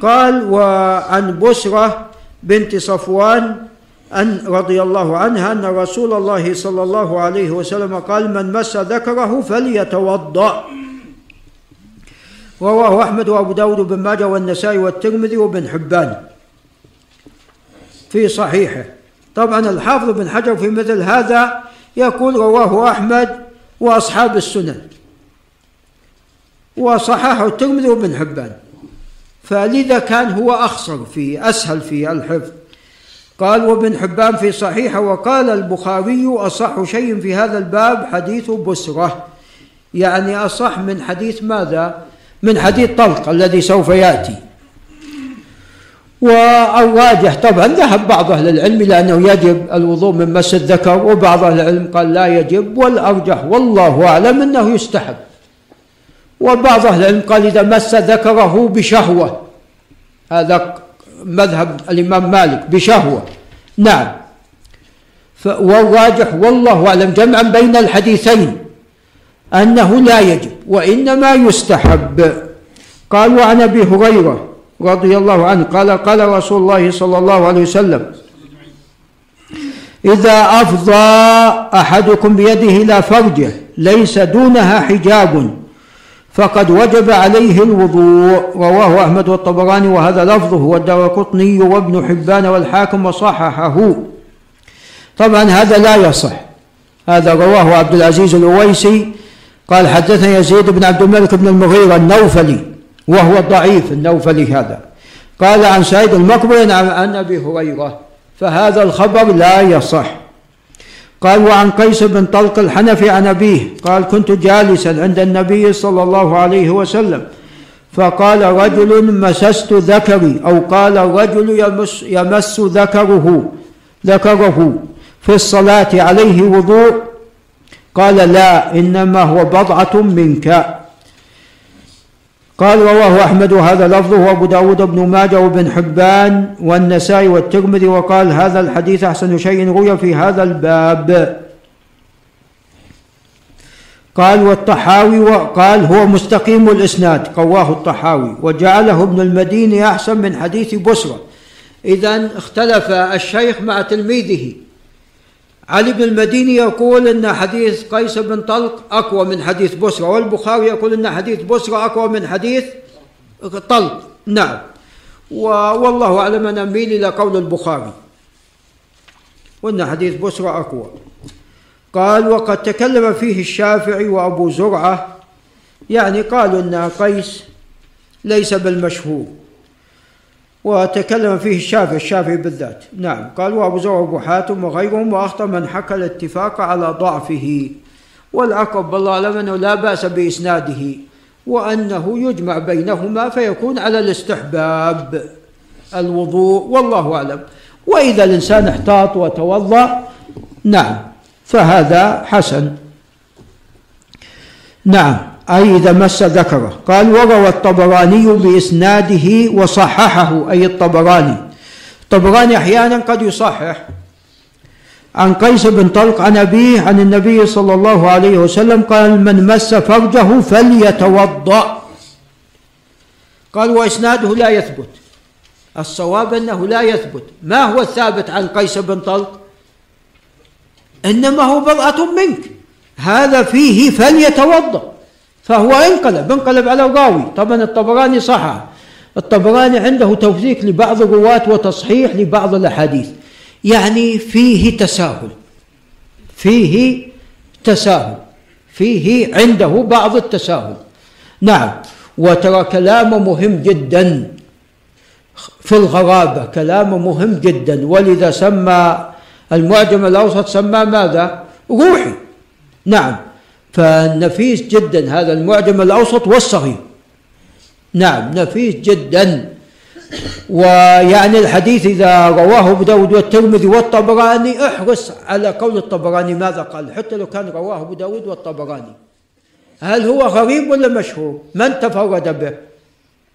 Speaker 1: قال وعن بسرة بنت صفوان أن رضي الله عنها أن رسول الله صلى الله عليه وسلم قال من مس ذكره فليتوضأ رواه أحمد وأبو داود بن ماجه والنسائي والترمذي وابن حبان في صحيحه. طبعا الحافظ بن حجر في مثل هذا يقول رواه أحمد وأصحاب السنن وصححه الترمذي وابن حبان. فلذا كان هو أخصر في أسهل في الحفظ. قال وابن حبان في صحيحه وقال البخاري أصح شيء في هذا الباب حديث بسرة. يعني أصح من حديث ماذا؟ من حديث طلق الذي سوف يأتي. والراجح طبعا ذهب بعض أهل العلم إلى أنه يجب الوضوء من مس الذكر وبعض أهل العلم قال لا يجب والأرجح والله أعلم أنه يستحب. وبعض أهل العلم قال إذا مس ذكره بشهوة. هذا مذهب الإمام مالك بشهوة. نعم. والراجح والله أعلم جمعا بين الحديثين أنه لا يجب وإنما يستحب. قال وعن أبي هريرة رضي الله عنه قال قال رسول الله صلى الله عليه وسلم إذا أفضى أحدكم بيده إلى فرجه ليس دونها حجاب فقد وجب عليه الوضوء. رواه أحمد والطبراني وهذا لفظه. والدرقطني وابن حبان والحاكم وصححه. طبعا هذا لا يصح. هذا رواه عبد العزيز الأويسي. قال حدثنا يزيد بن عبد الملك بن المغيرة النوفلي وهو ضعيف النوفلي هذا. قال عن سعيد المقبري عن أبي هريرة فهذا الخبر لا يصح. قال وعن قيس بن طلق الحنفي عن أبيه قال كنت جالسا عند النبي صلى الله عليه وسلم فقال رجل مسست ذكري أو قال الرجل يمس, يمس ذكره ذكره في الصلاة عليه وضوء قال لا إنما هو بضعة منك قال رواه أحمد وهذا لفظه وأبو داود بن ماجه وابن حبان والنسائي والترمذي وقال هذا الحديث أحسن شيء روي في هذا الباب. قال والطحاوي وقال هو مستقيم الإسناد قواه الطحاوي وجعله ابن المديني أحسن من حديث بسرة إذا اختلف الشيخ مع تلميذه. علي بن المديني يقول إن حديث قيس بن طلق أقوى من حديث بسرى والبخاري يقول إن حديث بسرى أقوى من حديث طلق. نعم. والله أعلم أنا اميل إلى قول البخاري. وإن حديث بسرى أقوى. قال وقد تكلم فيه الشافعي وأبو زرعة. يعني قالوا إن قيس ليس بالمشهور. وتكلم فيه الشافعي الشافعي بالذات. نعم. قال وأبو زرع وأبو حاتم وغيرهم وأخطأ من حكى الاتفاق على ضعفه والاقرب والله اعلم انه لا بأس بإسناده وأنه يجمع بينهما فيكون على الاستحباب الوضوء والله أعلم. وإذا الإنسان احتاط وتوضأ نعم. فهذا حسن. نعم. أي إذا مس ذكره. قال وروى الطبراني بإسناده وصححه. أي الطبراني. الطبراني أحيانا قد يصحح عن قيس بن طلق عن أبيه عن النبي صلى الله عليه وسلم قال من مس فرجه فليتوضأ. قال وإسناده لا يثبت. الصواب أنه لا يثبت. ما هو الثابت عن قيس بن طلق؟ إنما هو بضعة منك. هذا فيه فليتوضأ. فهو انقلب انقلب على الراوي طبعا الطبراني صح الطبراني عنده توثيق لبعض الرواة وتصحيح لبعض الأحاديث. يعني فيه تساهل. فيه تساهل. فيه عنده بعض التساهل. نعم. وترى كلامه مهم جدا في الغرابة. كلامه مهم جدا. ولذا سمى المعجم الأوسط سماه ماذا؟ روحي. نعم. فنفيس جدا. هذا المعجم الأوسط والصغير. نعم نفيس جدا. ويعني الحديث إذا رواه أبو داود والترمذي والطبراني احرص على قول الطبراني. ماذا قال؟ حتى لو كان رواه أبو داود والطبراني. هل هو غريب ولا مشهور؟ من تفرد به؟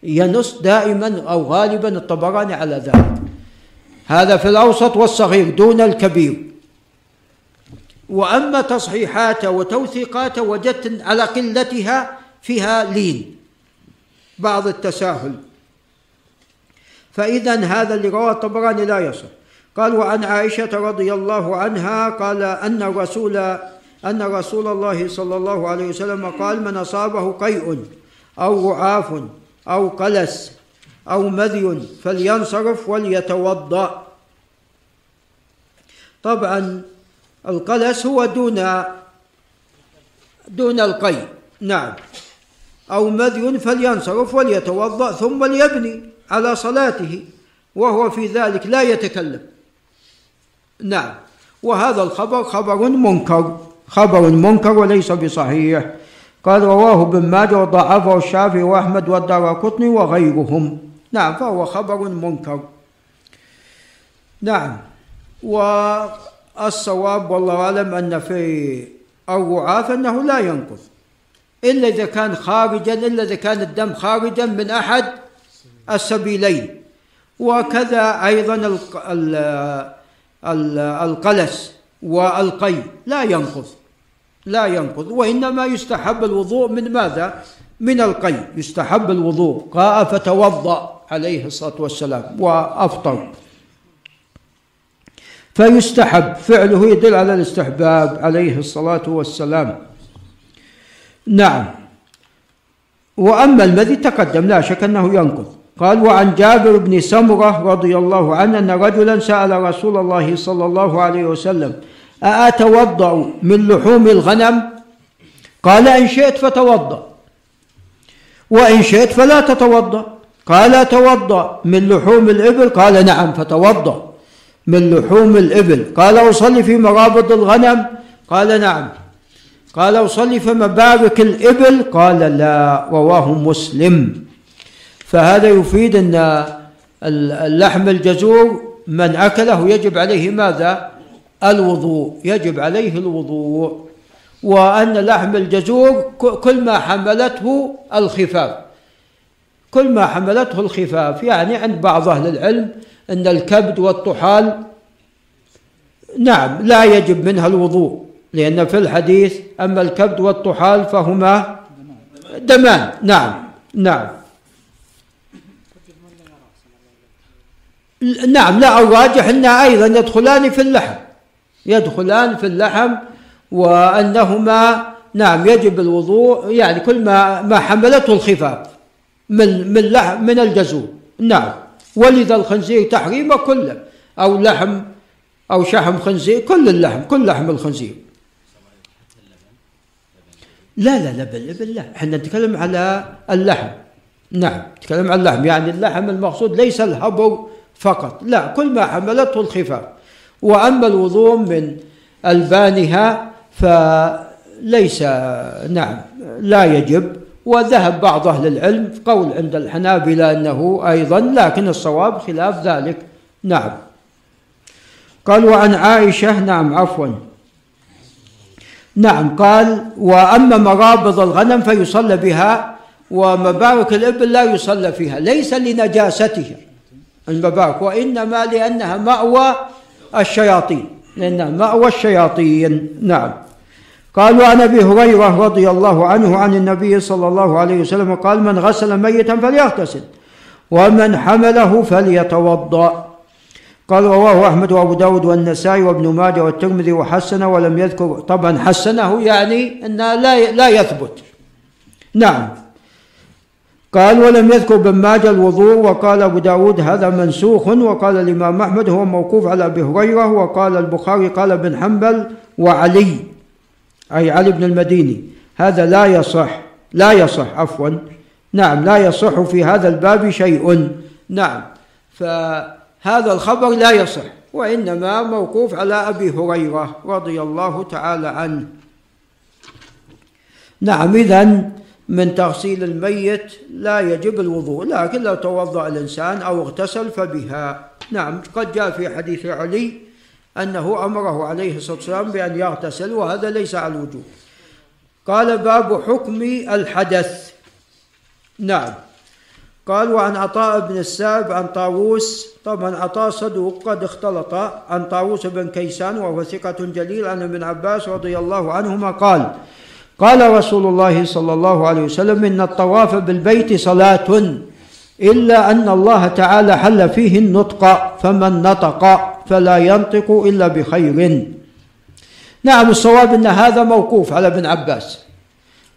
Speaker 1: ينص دائما أو غالبا الطبراني على ذلك. هذا في الأوسط والصغير دون الكبير. وأما تصحيحاته وتوثيقاته وجدت على قلتها فيها لين بعض التساهل. فاذا هذا اللي رواه الطبراني لا يصح. قال وعن عائشة رضي الله عنها قال أن الرسول أن رسول الله صلى الله عليه وسلم قال من أصابه قيء أو رعاف أو قلس أو مذي فلينصرف وليتوضأ. طبعا القلس هو دون دون القي. نعم. أو مذي فلينصرف وليتوضأ ثم ليبني على صلاته وهو في ذلك لا يتكلم. نعم. وهذا الخبر خبر منكر خبر منكر وليس بصحيح. قال رواه ابن ماجه وضعفه الشافعي وأحمد والدار قطني وغيرهم. نعم فهو خبر منكر. نعم. و الصواب والله أعلم أن في الرعاف أنه لا ينقض إلا إذا كان خارجا إلا إذا كان الدم خارجا من أحد السبيلين. وكذا أيضا القلس والقي. لا ينقض لا ينقض وإنما يستحب الوضوء من ماذا؟ من القي. يستحب الوضوء. قاء فتوضأ عليه الصلاة والسلام. وأفطر. فيستحب. فعله يدل على الاستحباب عليه الصلاة والسلام. نعم. وأما الذي تقدم لا شك أنه ينقض. قال وعن جابر بن سمرة رضي الله عنه أن رجلا سأل رسول الله صلى الله عليه وسلم أأتوضأ من لحوم الغنم؟ قال إن شئت فتوضأ. وإن شئت فلا تتوضأ. قال أتوضأ من لحوم الإبل؟ قال نعم فتوضأ. من لحوم الإبل. قال أصلي في مرابض الغنم. قال نعم. قال أصلي في مبارك الإبل. قال لا رواه مسلم. فهذا يفيد أن اللحم الجزور من أكله يجب عليه ماذا؟ الوضوء. يجب عليه الوضوء. وأن لحم الجزور كل ما حملته الخفاف. كل ما حملته الخفاف. يعني عند بعض أهل العلم أن الكبد والطحال نعم لا يجب منها الوضوء لأن في الحديث أما الكبد والطحال فهما دمان. نعم نعم. نعم لا الراجح أنها أيضا يدخلان في اللحم. يدخلان في اللحم وأنهما نعم يجب الوضوء يعني كل ما ما حملته الخفاف. من من لحم من الجزور نعم. ولذا الخنزير تحريمه كله أو لحم أو شحم خنزير كل اللحم كل لحم الخنزير. لا لا لا بل لا. إحنا نتكلم على اللحم. نعم. نتكلم على اللحم. يعني اللحم المقصود ليس الهبر فقط. لا كل ما حملته الخفاف. وأما الوضوء من ألبانها فليس نعم لا يجب. وذهب بعض أهل العلم قول عند الحنابلة أنه أيضا لكن الصواب خلاف ذلك. نعم. قال وعن عائشة نعم عفوا. نعم قال وأما مرابض الغنم فيصلى بها ومبارك الإبل لا يصلى فيها ليس لنجاستها المبارك وإنما لأنها مأوى الشياطين لأنها مأوى الشياطين. نعم. قال وعن أبي هريرة رضي الله عنه عن النبي صلى الله عليه وسلم قال من غسل ميتا فليغتسل ومن حمله فليتوضأ. قال رواه أحمد وأبو داود والنسائي وابن ماجه والترمذي وحسنه ولم يذكر. طبعا حسنه يعني انه لا لا يثبت. نعم. قال ولم يذكر ابن ماجه الوضوء وقال أبو داود هذا منسوخ وقال الإمام أحمد هو موقوف على أبي هريرة وقال البخاري قال ابن حنبل وعلي. أي علي بن المديني. هذا لا يصح لا يصح عفوا. نعم لا يصح في هذا الباب شيء. نعم فهذا الخبر لا يصح وإنما موقوف على أبي هريرة رضي الله تعالى عنه. نعم اذا من تغسيل الميت لا يجب الوضوء لكن لو توضأ الإنسان أو اغتسل فبها. نعم قد جاء في حديث علي أنه أمره عليه الصلاة والسلام بأن يغتسل وهذا ليس على الوجوب. قال باب حكم الحدث. نعم. قال وعن عطاء بن السائب عن طاووس. طبعا عطاء صدوق قد اختلط عن طاووس بن كيسان وهو ثقة جليل عن ابن عباس رضي الله عنهما قال قال رسول الله صلى الله عليه وسلم إن الطواف بالبيت صلاة. إلا أن الله تعالى حل فيه النطق فمن نطق فلا ينطق إلا بخير. نعم الصواب أن هذا موقوف على ابن عباس.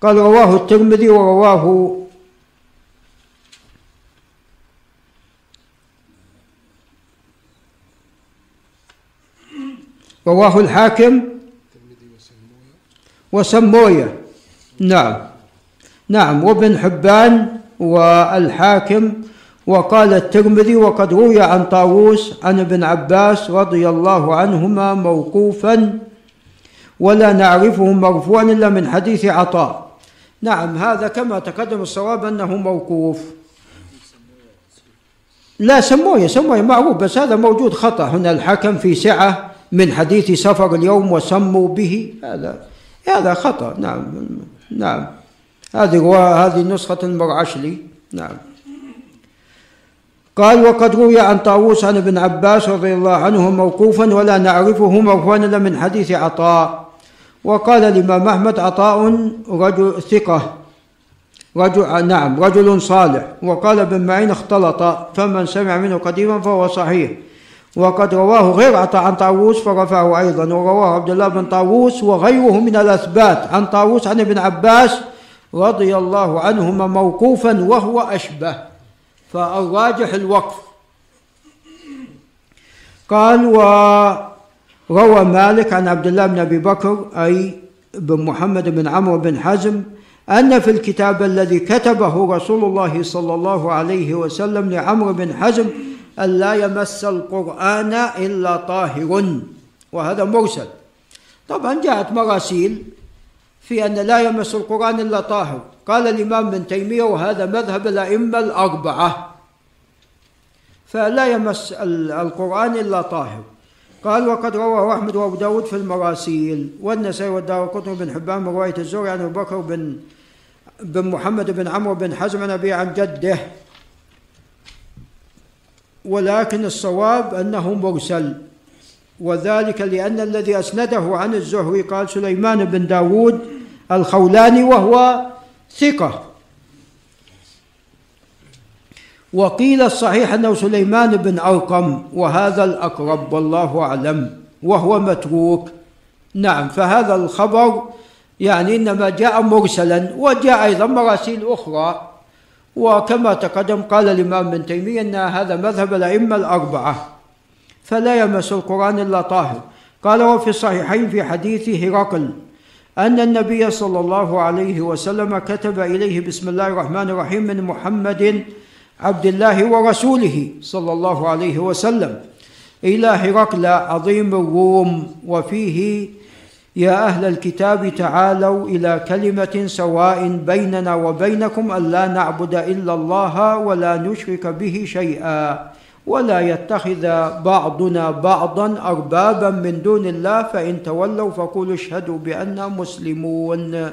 Speaker 1: قال رواه الترمذي ورواه رواه الحاكم وسموية. نعم. نعم وابن حبان والحاكم وقال الترمذي وقد روي عن طاووس عن ابن عباس رضي الله عنهما موقوفا ولا نعرفه مرفوعا إلا من حديث عطاء. نعم هذا كما تقدم الصواب أنه موقوف. لا سمويه سمويه معروف بس هذا موجود خطأ. هنا الحكم في سعة من حديث سفر اليوم وسموا به. هذا هذا خطأ. نعم نعم. هذه هذه نسخة المرعشلي نعم. قال وقد روي عن طاووس عن ابن عباس رضي الله عنه موقوفا ولا نعرفه مرفوعا الا من حديث عطاء. وقال الإمام أحمد عطاء رجل ثقة. رجل نعم رجل صالح. وقال ابن معين اختلط. فمن سمع منه قديما فهو صحيح. وقد رواه غير عطاء عن طاووس فرفعه أيضا. ورواه عبد الله بن طاووس وغيره من الأثبات. عن طاووس عن ابن عباس رضي الله عنهما موقوفا وهو أشبه. فالراجح الوقف. قال وروى مالك عن عبد الله بن أبي بكر أي بن محمد بن عمرو بن حزم أن في الكتاب الذي كتبه رسول الله صلى الله عليه وسلم لعمرو بن حزم أن لا يمس القرآن إلا طاهر. وهذا مرسل. طبعا جاءت مراسيل في أن لا يمس القرآن إلا طاهر. قال الإمام ابن تيمية وهذا مذهب الأئمة الأربعة. فلا يمس القرآن إلا طاهر. قال وقد رواه أحمد وأبو داود في المراسيل والنسائي والدار قطن بن حبان من رواية الزهري عن أبو بكر بن بن محمد بن عمرو بن حزم عن أبي عن جده. ولكن الصواب أنه مرسل وذلك لأن الذي أسنده عن الزهري قال سليمان بن داود الخولاني وهو ثقة. وقيل الصحيح أنه سليمان بن أرقم وهذا الأقرب والله أعلم وهو متروك. نعم فهذا الخبر يعني إنما جاء مرسلا وجاء أيضا مراسيل أخرى. وكما تقدم قال الإمام ابن تيمية أن هذا مذهب الأئمة الأربعة. فلا يمس القرآن إلا طاهر. قال وفي الصحيحين في حديث هرقل أن النبي صلى الله عليه وسلم كتب إليه بسم الله الرحمن الرحيم من محمد عبد الله ورسوله صلى الله عليه وسلم. إلى هرقل عظيم الروم وفيه يا أهل الكتاب تعالوا إلى كلمة سواء بيننا وبينكم ألا نعبد إلا الله ولا نشرك به شيئا. ولا يتخذ بعضنا بعضا أربابا من دون الله فإن تولوا فقولوا اشهدوا بأننا مسلمون.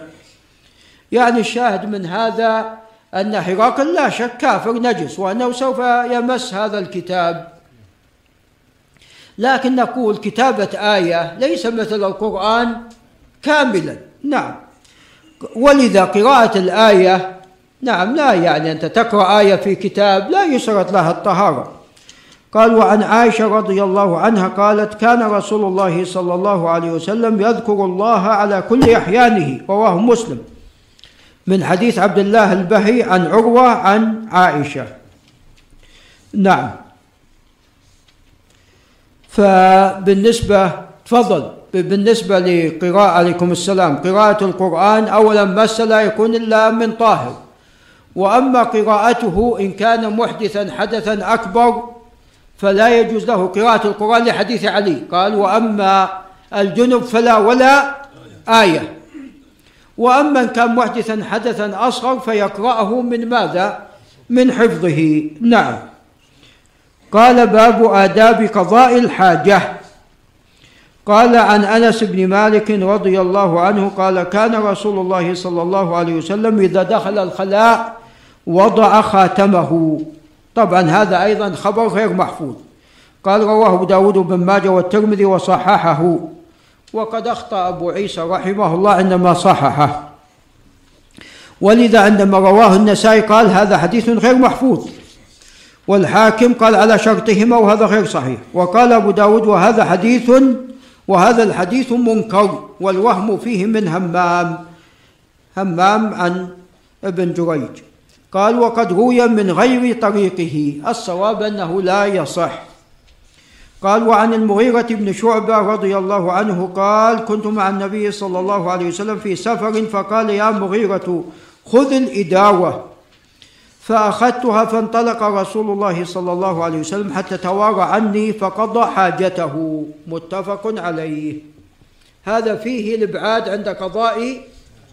Speaker 1: يعني الشاهد من هذا أن هرقل لا شك كافر نجس وأنه سوف يمس هذا الكتاب. لكن نقول كتابة آية ليس مثل القرآن كاملا. نعم. ولذا قراءة الآية نعم لا يعني أنت تقرأ آية في كتاب لا يشترط لها الطهارة. قال وعن عائشة رضي الله عنها قالت كان رسول الله صلى الله عليه وسلم يذكر الله على كل أحيانه رواه مسلم. من حديث عبد الله البهي عن عروة عن عائشة. نعم. فبالنسبة تفضل. بالنسبة لقراءة عليكم السلام. قراءة القرآن أولا مس لا يكون إلا من طاهر. وأما قراءته إن كان محدثا حدثا أكبر فلا يجوز له قراءة القرآن لحديث علي. قال وأما الجنب فلا ولا آية. وأما إن كان محدثا حدثا أصغر فيقرأه من ماذا؟ من حفظه. نعم. قال باب آداب قضاء الحاجة. قال عن أنس بن مالك رضي الله عنه قال كان رسول الله صلى الله عليه وسلم إذا دخل الخلاء وضع خاتمه. طبعا هذا أيضا خبر غير محفوظ. قال رواه داود بن ماجه والترمذي وصححه. وقد أخطأ أبو عيسى رحمه الله عندما صححه. ولذا عندما رواه النسائي قال هذا حديث غير محفوظ. والحاكم قال على شرطهما وهذا غير صحيح. وقال أبو داود وهذا حديث وهذا الحديث منكر والوهم فيه من همام همام عن ابن جريج. قال وقد روي من غير طريقه الصواب أنه لا يصح. قال وعن المغيرة بن شعبة رضي الله عنه قال كنت مع النبي صلى الله عليه وسلم في سفر فقال يا مغيرة خذ الإداوة فأخذتها فانطلق رسول الله صلى الله عليه وسلم حتى توارى عني فقضى حاجته. متفق عليه. هذا فيه الإبعاد عند قضاء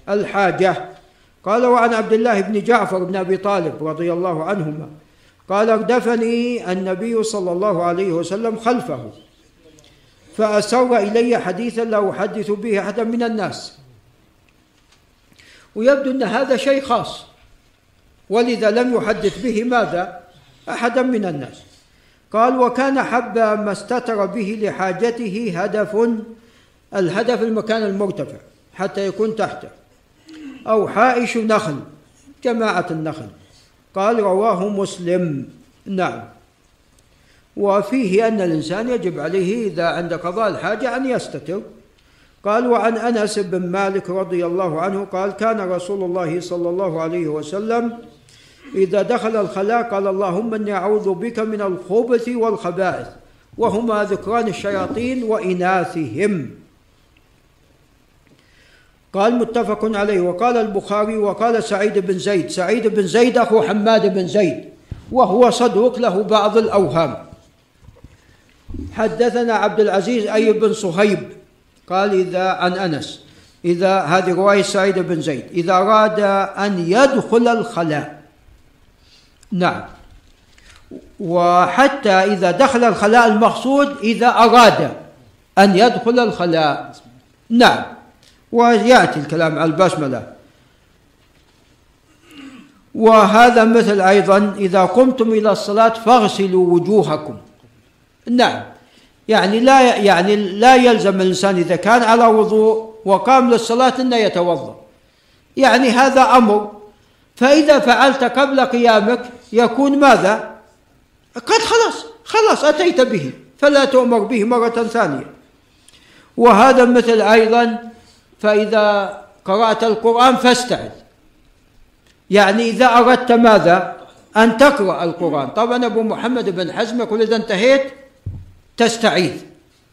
Speaker 1: الحاجة. قال وعن عبد الله بن جعفر بن أبي طالب رضي الله عنهما قال اردفني النبي صلى الله عليه وسلم خلفه فأسر إلي حديثا لا أحدث به أحدا من الناس. ويبدو أن هذا شيء خاص ولذا لم يحدث به ماذا؟ أحدا من الناس. قال وكان حب ما استتر به لحاجته هدف الهدف المكان المرتفع حتى يكون تحته. أو حائش نخل جماعة النخل. قال رواه مسلم. نعم. وفيه أن الإنسان يجب عليه إذا عند قضاء الحاجة أن يستتر. قال وعن أنس بن مالك رضي الله عنه قال كان رسول الله صلى الله عليه وسلم إذا دخل الخلاء قال اللهم إني أعوذ بك من الخبث والخبائث وهما ذكران الشياطين وإناثهم. قال متفق عليه. وقال البخاري وقال سعيد بن زيد. سعيد بن زيد أخو حماد بن زيد وهو صدوق له بعض الأوهام. حدثنا عبد العزيز أي بن صهيب قال إذا عن أنس إذا هذه رواية سعيد بن زيد إذا أراد أن يدخل الخلاء. نعم. وحتى إذا دخل الخلاء المقصود إذا أراد أن يدخل الخلاء. نعم. ويأتي الكلام على البسملة. وهذا مثل أيضا إذا قمتم إلى الصلاة فاغسلوا وجوهكم. نعم. يعني لا يعني لا يلزم الإنسان إذا كان على وضوء وقام للصلاة أنه يتوضأ. يعني هذا أمر. فإذا فعلت قبل قيامك يكون ماذا؟ قد خلاص خلاص أتيت به فلا تؤمر به مرة ثانية. وهذا مثل أيضا فإذا قرأت القرآن فاستعذ. يعني إذا أردت ماذا؟ أن تقرأ القرآن. طبعا أبو محمد بن حزم يقول إذا انتهيت تستعيذ.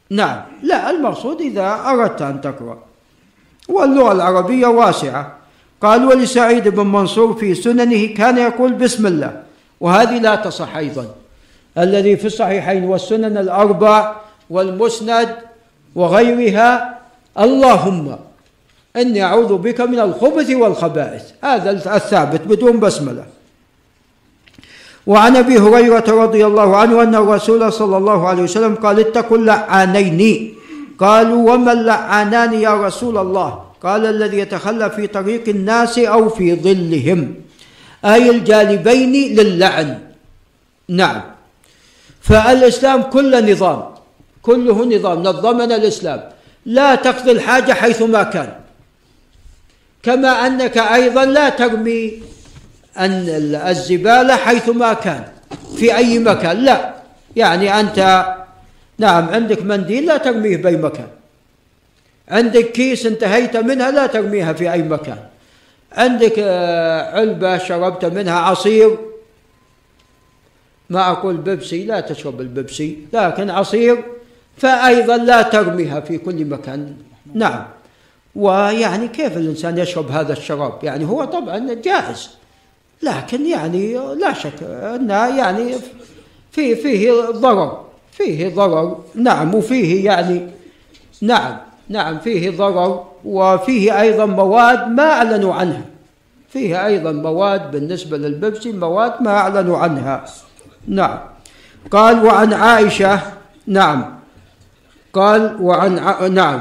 Speaker 1: نعم. لا المقصود إذا أردت أن تقرأ. واللغة العربية واسعة. قال ولسعيد بن منصور في سننه كان يقول بسم الله. وهذه لا تصح أيضا. الذي في الصحيحين والسنن الأربع والمسند وغيرها اللهم إني أعوذ بك من الخبث والخبائث. هذا الثابت بدون بسملة. وعن أبي هريرة رضي الله عنه أن الرسول صلى الله عليه وسلم قال اتقوا اللعانين. قالوا وما اللعانان يا رسول الله؟ قال الذي يتخلى في طريق الناس أو في ظلهم. أي الجانبين للعن. نعم. فالإسلام كل نظام. كله نظام. نظمنا الإسلام. لا تقضي الحاجة حيثما كان. كما أنك أيضا لا ترمي أن الزبالة حيثما كان في أي مكان. لا. يعني أنت نعم عندك منديل لا ترميه بأي مكان. عندك كيس انتهيت منها لا ترميها في أي مكان. عندك آه، علبة شربت منها عصير. ما أقول بيبسي لا تشرب البيبسي لكن عصير. فأيضا لا ترميها في كل مكان. نعم. ويعني كيف الإنسان يشرب هذا الشراب؟ يعني هو طبعا جائز لكن يعني لا شك أنه يعني فيه فيه ضرر فيه ضرر. نعم وفيه يعني نعم نعم فيه ضرر وفيه أيضا مواد ما أعلنوا عنها. فيه أيضا مواد بالنسبة للبيبسي مواد ما أعلنوا عنها. نعم. قال وعن عائشة نعم. قال وعن ع... نعم.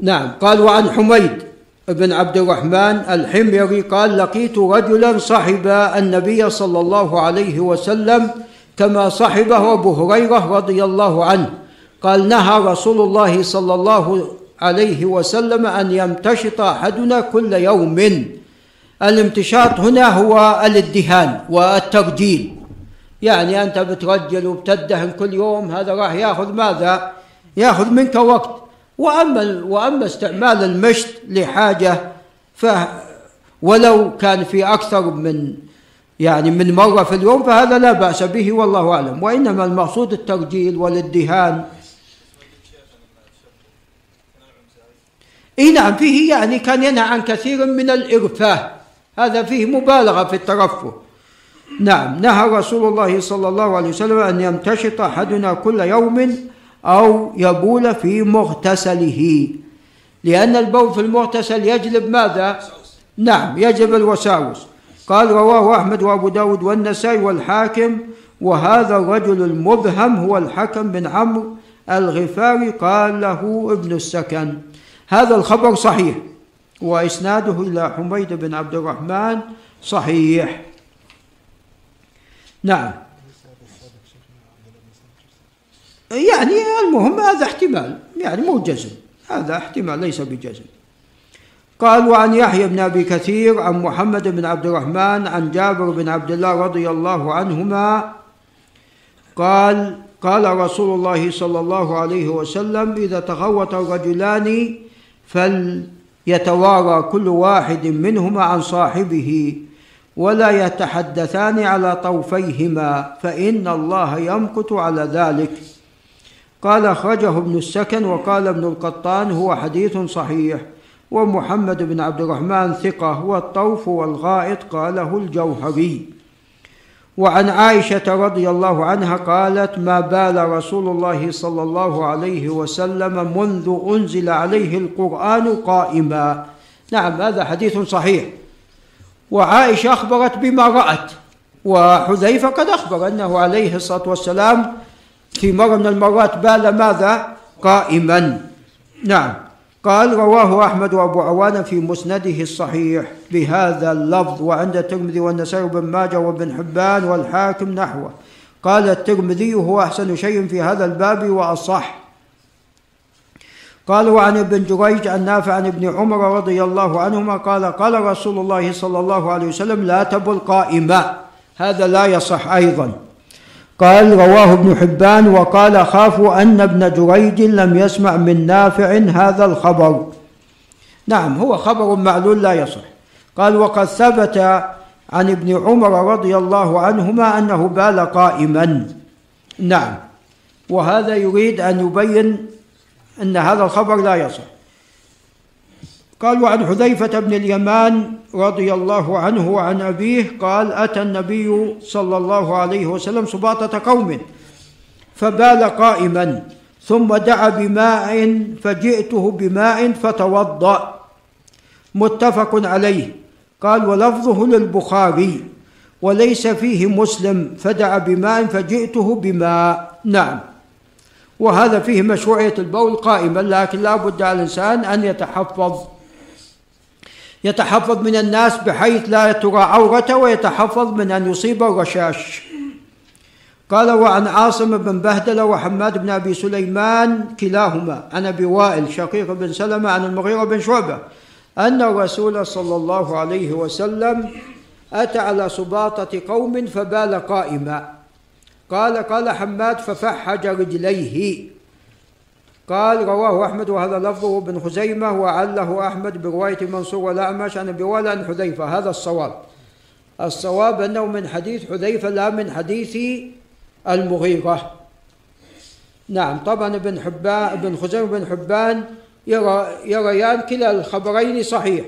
Speaker 1: نعم قال وعن حميد بن عبد الرحمن الحميري قال لقيت رجلا صحب النبي صلى الله عليه وسلم كما صحبه أبو هريرة رضي الله عنه قال نهى رسول الله صلى الله عليه وسلم أن يمتشط أحدنا كل يوم. الامتشاط هنا هو الادهان والترجيل يعني أنت بترجل وبتدهن كل يوم هذا راح ياخذ ماذا؟ ياخذ منك وقت. وأما وأما استعمال المشط لحاجة ف ولو كان في أكثر من يعني من مرة في اليوم فهذا لا بأس به والله أعلم. وإنما المقصود الترجيل والادهان. إي نعم فيه يعني كان ينهى عن كثير من الإرفاه. هذا فيه مبالغة في الترفه. نعم نهى رسول الله صلى الله عليه وسلم أن يمتشط أحدنا كل يوم أو يبول في مغتسله. لأن البول في المغتسل يجلب ماذا؟ نعم يجلب الوساوس. قال رواه أحمد وأبو داود والنسائي والحاكم وهذا الرجل المبهم هو الحكم بن عمرو الغفاري قال له ابن السكن. هذا الخبر صحيح وإسناده إلى حميد بن عبد الرحمن صحيح. نعم. يعني المهم هذا احتمال يعني مو جزم. هذا احتمال ليس بجزم. قال وعن يحيى بن أبي كثير عن محمد بن عبد الرحمن عن جابر بن عبد الله رضي الله عنهما قال قال رسول الله صلى الله عليه وسلم إذا تغوط الرجلان فليتوارى كل واحد منهما عن صاحبه ولا يتحدثان على طوفيهما فإن الله يمقت على ذلك. قال أخرجه ابن السكن وقال ابن القطان هو حديث صحيح. ومحمد بن عبد الرحمن ثقة والطوف والغائط قاله الجوهري. وعن عائشة رضي الله عنها قالت ما بال رسول الله صلى الله عليه وسلم منذ أنزل عليه القرآن قائما. نعم هذا حديث صحيح. وعائشة أخبرت بما رأت وحذيفة قد أخبر أنه عليه الصلاة والسلام في مرة من المرات بال ماذا؟ قائما. نعم. قال رواه أحمد وأبو عوانة في مسنده الصحيح بهذا اللفظ وعند الترمذي والنسائي وابن ماجه وابن حبان والحاكم نحوه. قال الترمذي هو أحسن شيء في هذا الباب وأصح. قال وعن ابن جريج عن نافع عن ابن عمر رضي الله عنهما قال قال رسول الله صلى الله عليه وسلم لا تبل قائما هذا لا يصح أيضا. قال رواه ابن حبان وقال خافوا أن ابن جريج لم يسمع من نافع هذا الخبر. نعم هو خبر معلول لا يصح. قال وقد ثبت عن ابن عمر رضي الله عنهما أنه بال قائما. نعم وهذا يريد أن يبين أن هذا الخبر لا يصح. قال وعن حذيفة بن اليمان رضي الله عنه وعن أبيه قال أتى النبي صلى الله عليه وسلم سباطة قوم فبال قائما ثم دعا بماء فجئته بماء فتوضأ. متفق عليه. قال ولفظه للبخاري وليس فيه مسلم فدعا بماء فجئته بماء. نعم. وهذا فيه مشروعية البول قائما لكن لا بد على الإنسان أن يتحفظ. يتحفظ من الناس بحيث لا ترى عورته ويتحفظ من أن يصيب الرشاش قال وعن عاصم بن بهدلة وحماد بن أبي سليمان كلاهما عن أبي وائل شقيق بن سلمة عن المغيرة بن شعبة أن الرسول صلى الله عليه وسلم أتى على سباطة قوم فبال قائما. قال قال حماد ففحج رجليه. قال رواه أحمد وهذا لفظه بن خزيمة وعله أحمد برواية منصور والأعمش عن أبي عن حذيفة. هذا الصواب. الصواب أنه من حديث حذيفة لا من حديث المغيرة. نعم طبعا ابن حبان ابن خزيمة بن حبان يرى يريان كلا الخبرين صحيح.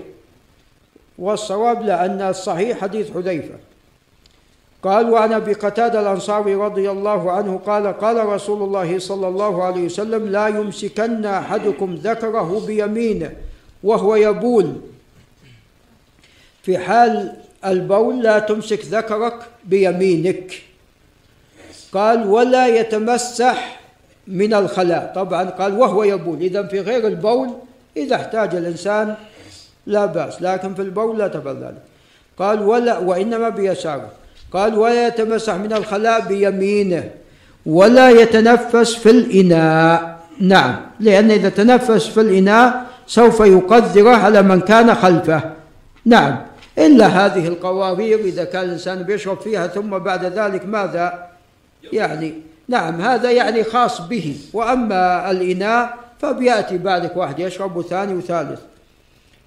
Speaker 1: والصواب لأن الصحيح حديث حذيفة. قال وعن أبي قتادة الأنصاري رضي الله عنه قال قال رسول الله صلى الله عليه وسلم لا يمسكن أحدكم ذكره بيمينه وهو يبول. في حال البول لا تمسك ذكرك بيمينك. قال ولا يتمسح من الخلاء. طبعا قال وهو يبول. اذا في غير البول إذا احتاج الإنسان لا بأس لكن في البول لا تفعل ذلك. قال ولا وإنما بيساره. قال ولا يتمسح من الخلاء بيمينه ولا يتنفس في الإناء. نعم لأن إذا تنفس في الإناء سوف يقدره على من كان خلفه. نعم إلا هذه القوارير إذا كان الإنسان بيشرب فيها ثم بعد ذلك ماذا؟ يعني نعم هذا يعني خاص به. وأما الإناء فبيأتي بعدك واحد يشرب وثاني وثالث.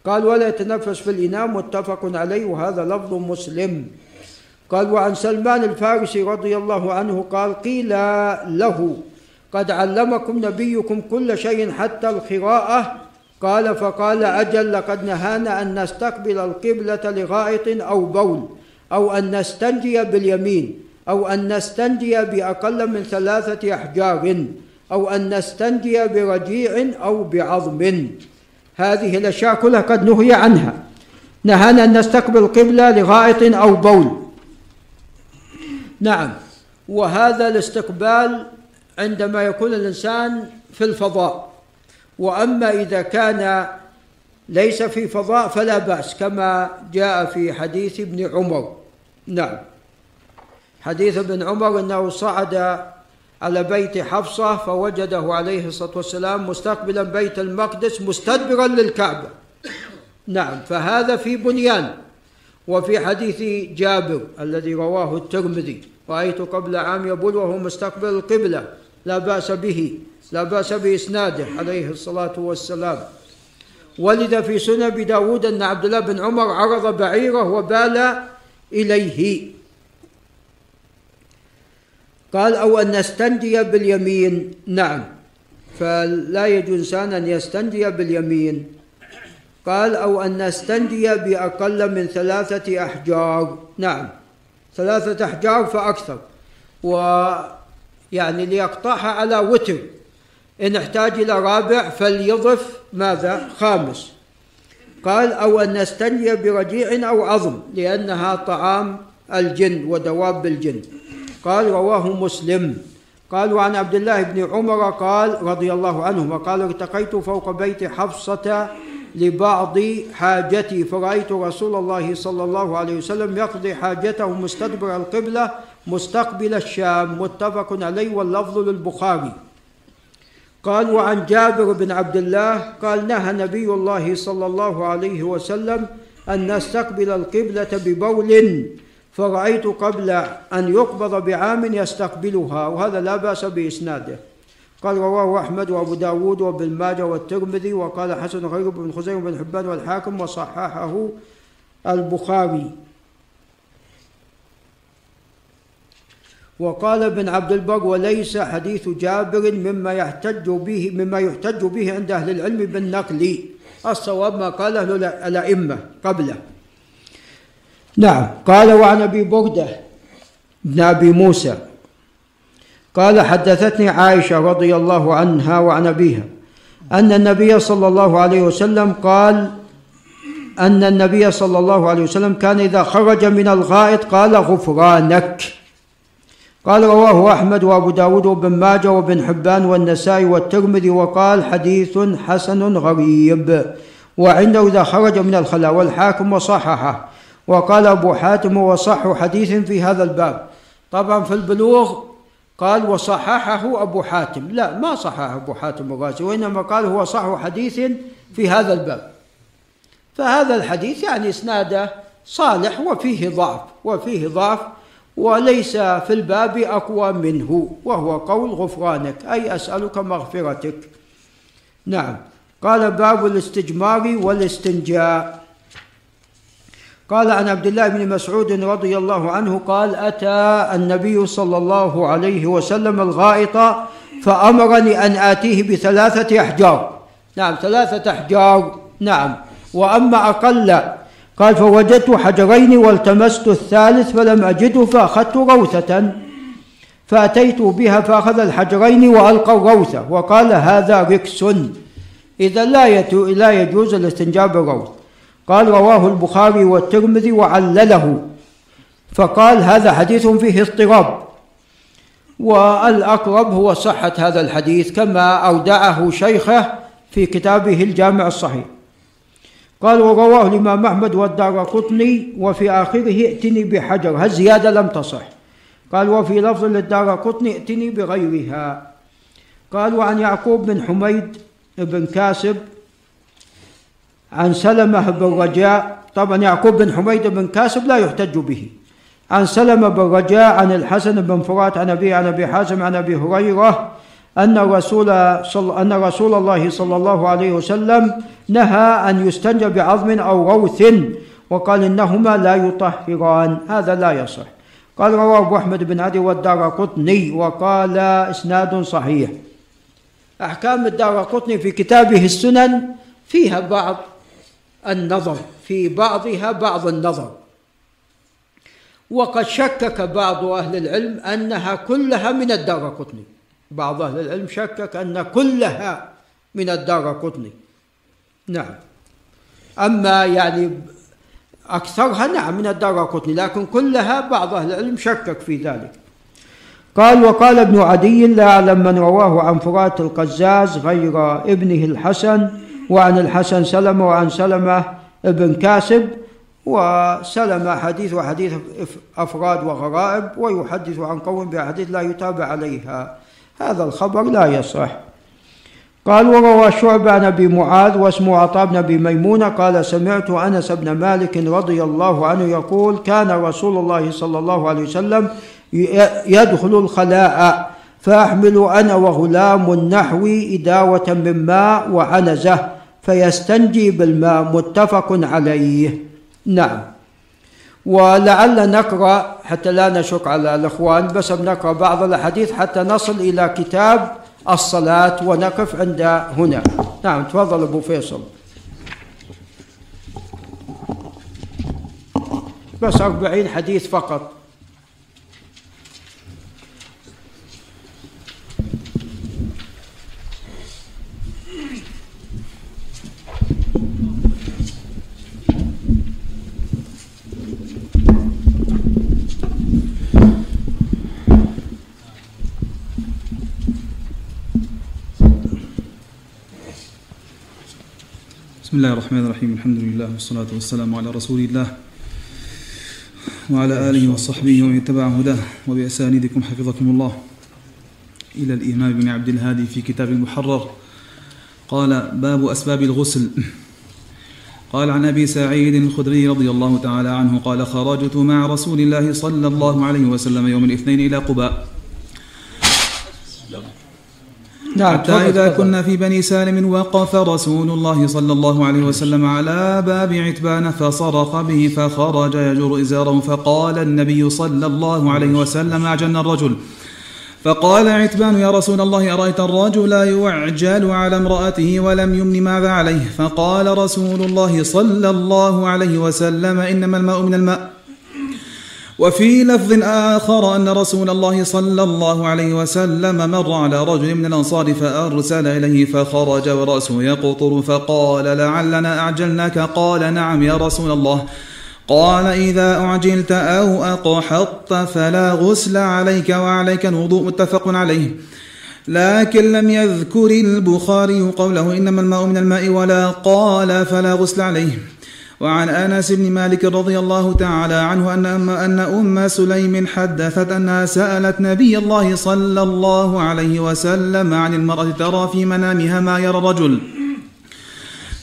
Speaker 1: قال ولا يتنفس في الإناء متفق عليه وهذا لفظ مسلم. قال وعن سلمان الفارسي رضي الله عنه قال قيل له قد علمكم نبيكم كل شيء حتى القراءة؟ قال فقال أجل لقد نهانا أن نستقبل القبلة لغائط أو بول أو أن نستنجي باليمين أو أن نستنجي بأقل من ثلاثة أحجار أو أن نستنجي برجيع أو بعظم. هذه الأشياء كلها قد نهي عنها. نهانا أن نستقبل القبلة لغائط أو بول. نعم. وهذا الاستقبال عندما يكون الإنسان في الفضاء. وأما إذا كان ليس في فضاء فلا بأس كما جاء في حديث ابن عمر. نعم. حديث ابن عمر إنه صعد على بيت حفصة فوجده عليه الصلاة والسلام مستقبلا بيت المقدس مستدبرا للكعبة. نعم. فهذا في بنيان. وفي حديث جابر الذي رواه الترمذي رأيت قبل عام يبول وهو مستقبل القبلة لا بأس به لا بأس بإسناده عليه الصلاة والسلام. ولد في سنن داود أن عبد الله بن عمر عرض بعيره وبال إليه. قال أو أن نستنجي باليمين. نعم. فلا يجوز إنسان أن يستنجي باليمين. قال أو أن نستنجي بأقل من ثلاثة أحجار نعم ثلاثة أحجار فأكثر. ويعني ليقطعها على وتر. إن احتاج إلى رابع فليضف ماذا؟ خامس. قال أو أن نستنجي برجيع أو عظم لأنها طعام الجن ودواب الجن. قال رواه مسلم. قال وعن عبد الله بن عمر قال رضي الله عنهما قال ارتقيت فوق بيت حفصة لبعض حاجتي. فرأيت رسول الله صلى الله عليه وسلم يقضي حاجته مستدبر القبلة مستقبل الشام. متفق عليه واللفظ للبخاري. قال وعن جابر بن عبد الله قال نهى نبي الله صلى الله عليه وسلم أن نستقبل القبلة ببول فرأيت قبل أن يقبض بعام يستقبلها. وهذا لا بأس بإسناده. قال رواه أحمد وأبو داود وابن ماجه والترمذي وقال حسن غير بن خزيمة بن حبان والحاكم وصححه البخاري. وقال ابن عبد البر وليس حديث جابر مما يحتج به مما يحتج به عند أهل العلم بالنقل. الصواب ما قاله الأئمة قبله. نعم. قال وعن أبي بردة بن أبي موسى قال حدثتني عائشة رضي الله عنها وعن أبيها أن النبي صلى الله عليه وسلم قال أن النبي صلى الله عليه وسلم كان إذا خرج من الغائط قال غفرانك. قال رواه أحمد وأبو داود وابن ماجه وابن حبان والنسائي والترمذي وقال حديث حسن غريب وعنده إذا خرج من الخلاء والحاكم وصححه. وقال أبو حاتم وصح حديث في هذا الباب. طبعا في البلوغ قال وصححه أبو حاتم. لا ما صححه أبو حاتم الرازي وإنما قال هو صح حديث في هذا الباب. فهذا الحديث يعني إسناده صالح وفيه ضعف وفيه ضعف وليس في الباب أقوى منه وهو قول غفرانك أي أسألك مغفرتك. نعم. قال باب الاستجمار والاستنجاء. قال عن عبد الله بن مسعود رضي الله عنه قال أتى النبي صلى الله عليه وسلم الغائط فأمرني أن آتيه بثلاثة أحجار. نعم ثلاثة أحجار. نعم. وأما أقل قال فوجدت حجرين والتمست الثالث فلم أجده فأخذت روثة. فأتيت بها فأخذ الحجرين وألقى الروثة. وقال هذا ركس. إذا لا لا يجوز الاستنجاب بالروث قال رواه البخاري والترمذي وعلله. فقال هذا حديث فيه اضطراب. والأقرب هو صحة هذا الحديث كما أودعه شيخه في كتابه الجامع الصحيح. قال ورواه الإمام أحمد والدار قطني وفي آخره ائتني بحجر. هالزيادة لم تصح؟ قال وفي لفظ للدار قطني ائتني بغيرها. قال وعن يعقوب بن حميد بن كاسب عن سلمة بن رجاء طبعا يعقوب بن حميد بن كاسب لا يحتج به. عن سلمة بن رجاء عن الحسن بن فرات عن أبي عن أبي حازم عن أبي هريرة أن رسول أن رسول الله صلى الله عليه وسلم نهى أن يستنجى بعظم أو روث وقال إنهما لا يطهران. هذا لا يصح. قال رواه أبو أحمد بن عدي والدار قطني وقال إسناد صحيح. أحكام الدار قطني في كتابه السنن فيها بعض النظر في بعضها بعض النظر. وقد شكك بعض أهل العلم أنها كلها من الدار قطني. بعض أهل العلم شكك أن كلها من الدار قطني. نعم. أما يعني أكثرها نعم من الدار قطني لكن كلها بعض أهل العلم شكك في ذلك. قال وقال ابن عدي لا أعلم من رواه عن فرات القزاز غير ابنه الحسن وعن الحسن سلمة وعن سلمة ابن كاسب وسلم حديث وحديث أفراد وغرائب ويحدث عن قوم بأحاديث لا يتابع عليها. هذا الخبر لا يصح. قال وروى شعبة عن أبي معاذ واسمه عطاء بن أبي ميمونة قال سمعت أنس بن مالك رضي الله عنه يقول كان رسول الله صلى الله عليه وسلم يدخل الخلاء فأحمل أنا وغلام نحوي إداوة من ماء وعنزة. فيستنجي بالماء متفق عليه. نعم. ولعل نقرأ حتى لا نشك على الإخوان بس بنقرأ بعض الأحاديث حتى نصل إلى كتاب الصلاة ونقف عند هنا. نعم تفضل أبو فيصل. بس أربعين حديث فقط.
Speaker 2: بسم الله الرحمن الرحيم الحمد لله والصلاة والسلام على رسول الله وعلى آله وصحبه ومن تبع هداه وبأسانيدكم حفظكم الله إلى الإمام بن عبد الهادي في كتاب المحرر قال باب أسباب الغسل قال عن أبي سعيد الخدري رضي الله تعالى عنه قال خرجت مع رسول الله صلى الله عليه وسلم يوم الاثنين إلى قباء
Speaker 1: نعم
Speaker 2: حتى إذا كنا في بني سالم وقف رسول الله صلى الله عليه وسلم على باب عتبان فصرخ به فخرج يجر إزاره فقال النبي صلى الله عليه وسلم أعجلنا الرجل. فقال عتبان يا رسول الله أرأيت الرجل يعجل على امرأته ولم يمن ماذا عليه؟ فقال رسول الله صلى الله عليه وسلم إنما الماء من الماء. وفي لفظ آخر أن رسول الله صلى الله عليه وسلم مر على رجل من الأنصار فأرسل إليه فخرج ورأسه يقطر فقال لعلنا أعجلناك؟ قال نعم يا رسول الله. قال إذا أعجلت أو أقحطت فلا غسل عليك وعليك الوضوء متفق عليه. لكن لم يذكر البخاري قوله إنما الماء من الماء ولا قال فلا غسل عليه. وعن أنس بن مالك رضي الله تعالى عنه أن أن أم سليم حدثت أنها سألت نبي الله صلى الله عليه وسلم عن المرأة ترى في منامها ما يرى الرجل.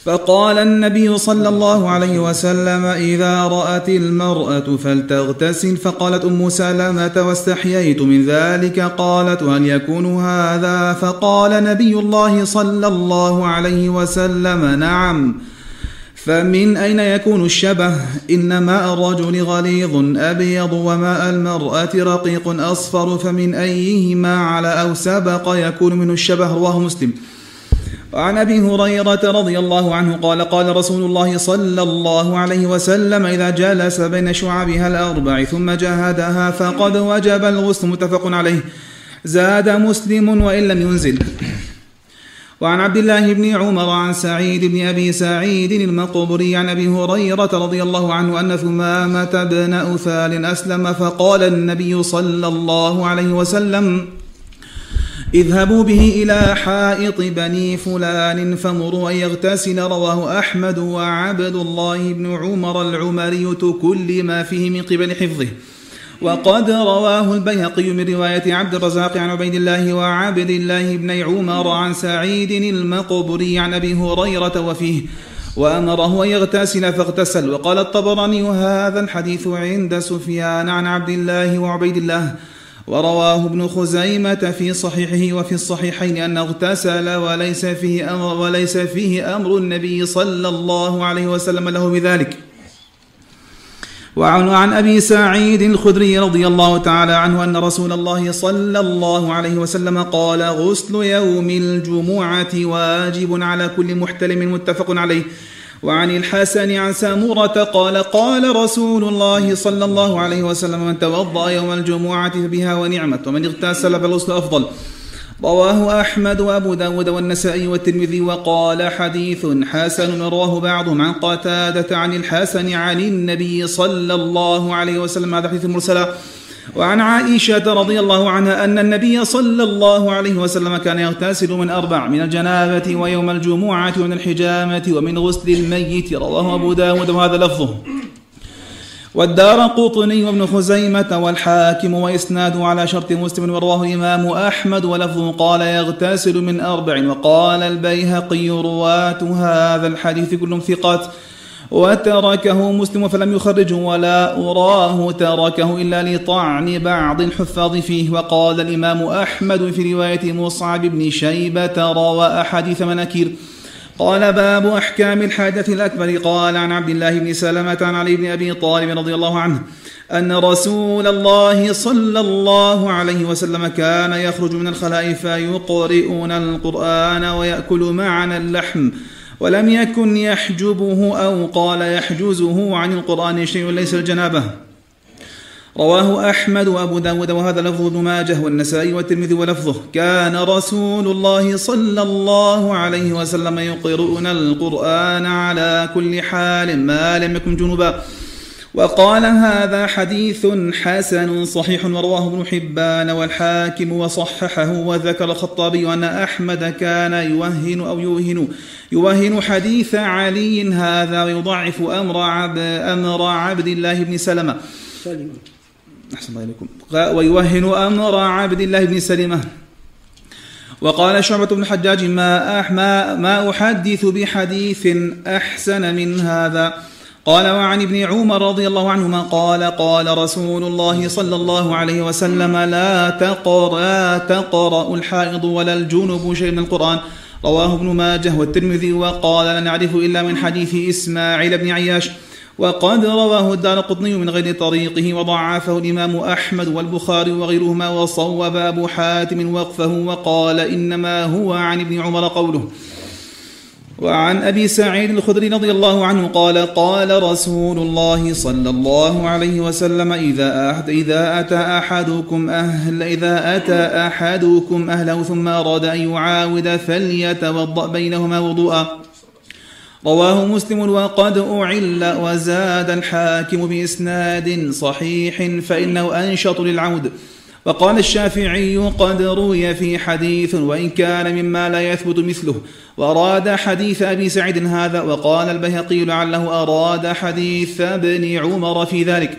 Speaker 2: فقال النبي صلى الله عليه وسلم إذا رأت المرأة فلتغتسل. فقالت أم سلمة واستحييت من ذلك؟ قالت وهل يكون هذا؟ فقال نبي الله صلى الله عليه وسلم نعم. فمن أين يكون الشبه؟ إن ماء الرجل غليظ أبيض وماء المرأة رقيق أصفر فمن أيهما على أو سبق يكون منه الشبه؟ رواه مسلم. وعن أبي هريرة رضي الله عنه قال قال رسول الله صلى الله عليه وسلم إذا جلس بين شعبها الأربع ثم جاهدها فقد وجب الغسل متفق عليه. زاد مسلم وإن لم ينزل. وعن عبد الله بن عمر عن سعيد بن أبي سعيد المقبري عن أبي هريرة رضي الله عنه أن ثمامة بن اثال أسلم فقال النبي صلى الله عليه وسلم اذهبوا به إلى حائط بني فلان فمروا أن يغتسل. رواه أحمد وعبد الله بن عمر العمري كل ما فيه من قبل حفظه. وقد رواه البيهقي من رواية عبد الرزاق عن عبيد الله وعبد الله بن عمر عن سعيد المقبري عن أبي هريرة وفيه وأمره أن يغتسل فاغتسل. وقال الطبراني هذا الحديث عند سفيان عن عبد الله وعبيد الله. ورواه ابن خزيمة في صحيحه وفي الصحيحين أنه اغتسل وليس فيه أمر وليس فيه أمر النبي صلى الله عليه وسلم له بذلك. وعن عن أبي سعيد الخدري رضي الله تعالى عنه أن رسول الله صلى الله عليه وسلم قال غسل يوم الجمعة واجب على كل محتلم متفق عليه. وعن الحسن عن سامورة قال قال رسول الله صلى الله عليه وسلم من توضأ يوم الجمعة بها ونعمت ومن اغتسل فالغسل أفضل. رواه أحمد وأبو داود والنسائي والترمذي وقال حديث حسن رواه بعضهم عن قتادة عن الحسن عن النبي صلى الله عليه وسلم. هذا حديث مرسلا وعن عائشة رضي الله عنها أن النبي صلى الله عليه وسلم كان يغتسل من أربع من الجنابة ويوم الجمعة ومن الحجامة ومن غسل الميت. رواه أبو داود وهذا لفظه. والدار قطني وابن خزيمة والحاكم وإسناده على شرط مسلم ورواه الإمام أحمد ولفظه قال يغتسل من أربع وقال البيهقي رواة هذا الحديث كلهم ثقات وتركه مسلم فلم يخرجه ولا أراه تركه إلا لطعن بعض الحفاظ فيه وقال الإمام أحمد في رواية مصعب بن شيبة روى أحاديث مناكير قال باب أحكام الحادث الأكبر. قال عن عبد الله بن سلمة عن علي بن أبي طالب رضي الله عنه أن رسول الله صلى الله عليه وسلم كان يخرج من الخلاء فيقرئون القرآن ويأكل معنا اللحم ولم يكن يحجبه أو قال يحجزه عن القرآن شيء ليس الجنابة. رواه أحمد وأبو داود وهذا لفظ ابن ماجه والنسائي والترمذي ولفظه. كان رسول الله صلى الله عليه وسلم يقرؤون القرآن على كل حال ما لم يكن جنبا وقال هذا حديث حسن صحيح ورواه ابن حبان والحاكم وصححه وذكر الخطابي أن أحمد كان يوهن أو يوهن يوهن حديث علي هذا ويضعف أمر عبد, أمر عبد الله بن سلمة. أحسن الله إليكم. ويوهن أمر عبد الله بن سلمة. وقال شعبة بن الحجاج ما, ما, ما أحدث بحديث أحسن من هذا. قال وعن ابن عمر رضي الله عنهما قال قال رسول الله صلى الله عليه وسلم لا تقرأ تقرأ الحائض ولا الجنب شيء من القرآن. رواه ابن ماجه والترمذي وقال لا نعرف إلا من حديث إسماعيل بن عياش. وقد رواه الدار قطني من غير طريقه وضعفه الإمام أحمد والبخاري وغيرهما وصوب أبو حاتم وقفه وقال إنما هو عن ابن عمر قوله. وعن أبي سعيد الخدري رضي الله عنه قال قال رسول الله صلى الله عليه وسلم إذا أحد إذا أتى أحدكم أهل إذا أتى أحدكم أهله ثم أراد أن يعاود فليتوضأ بينهما وضوءا. رواه مسلم وقد أعل وزاد الحاكم بإسناد صحيح فإنه أنشط للعود. وقال الشافعي قد روي في حديث وإن كان مما لا يثبت مثله. وأراد حديث أبي سعيد هذا وقال البهقي لعله أراد حديث ابن عمر في ذلك.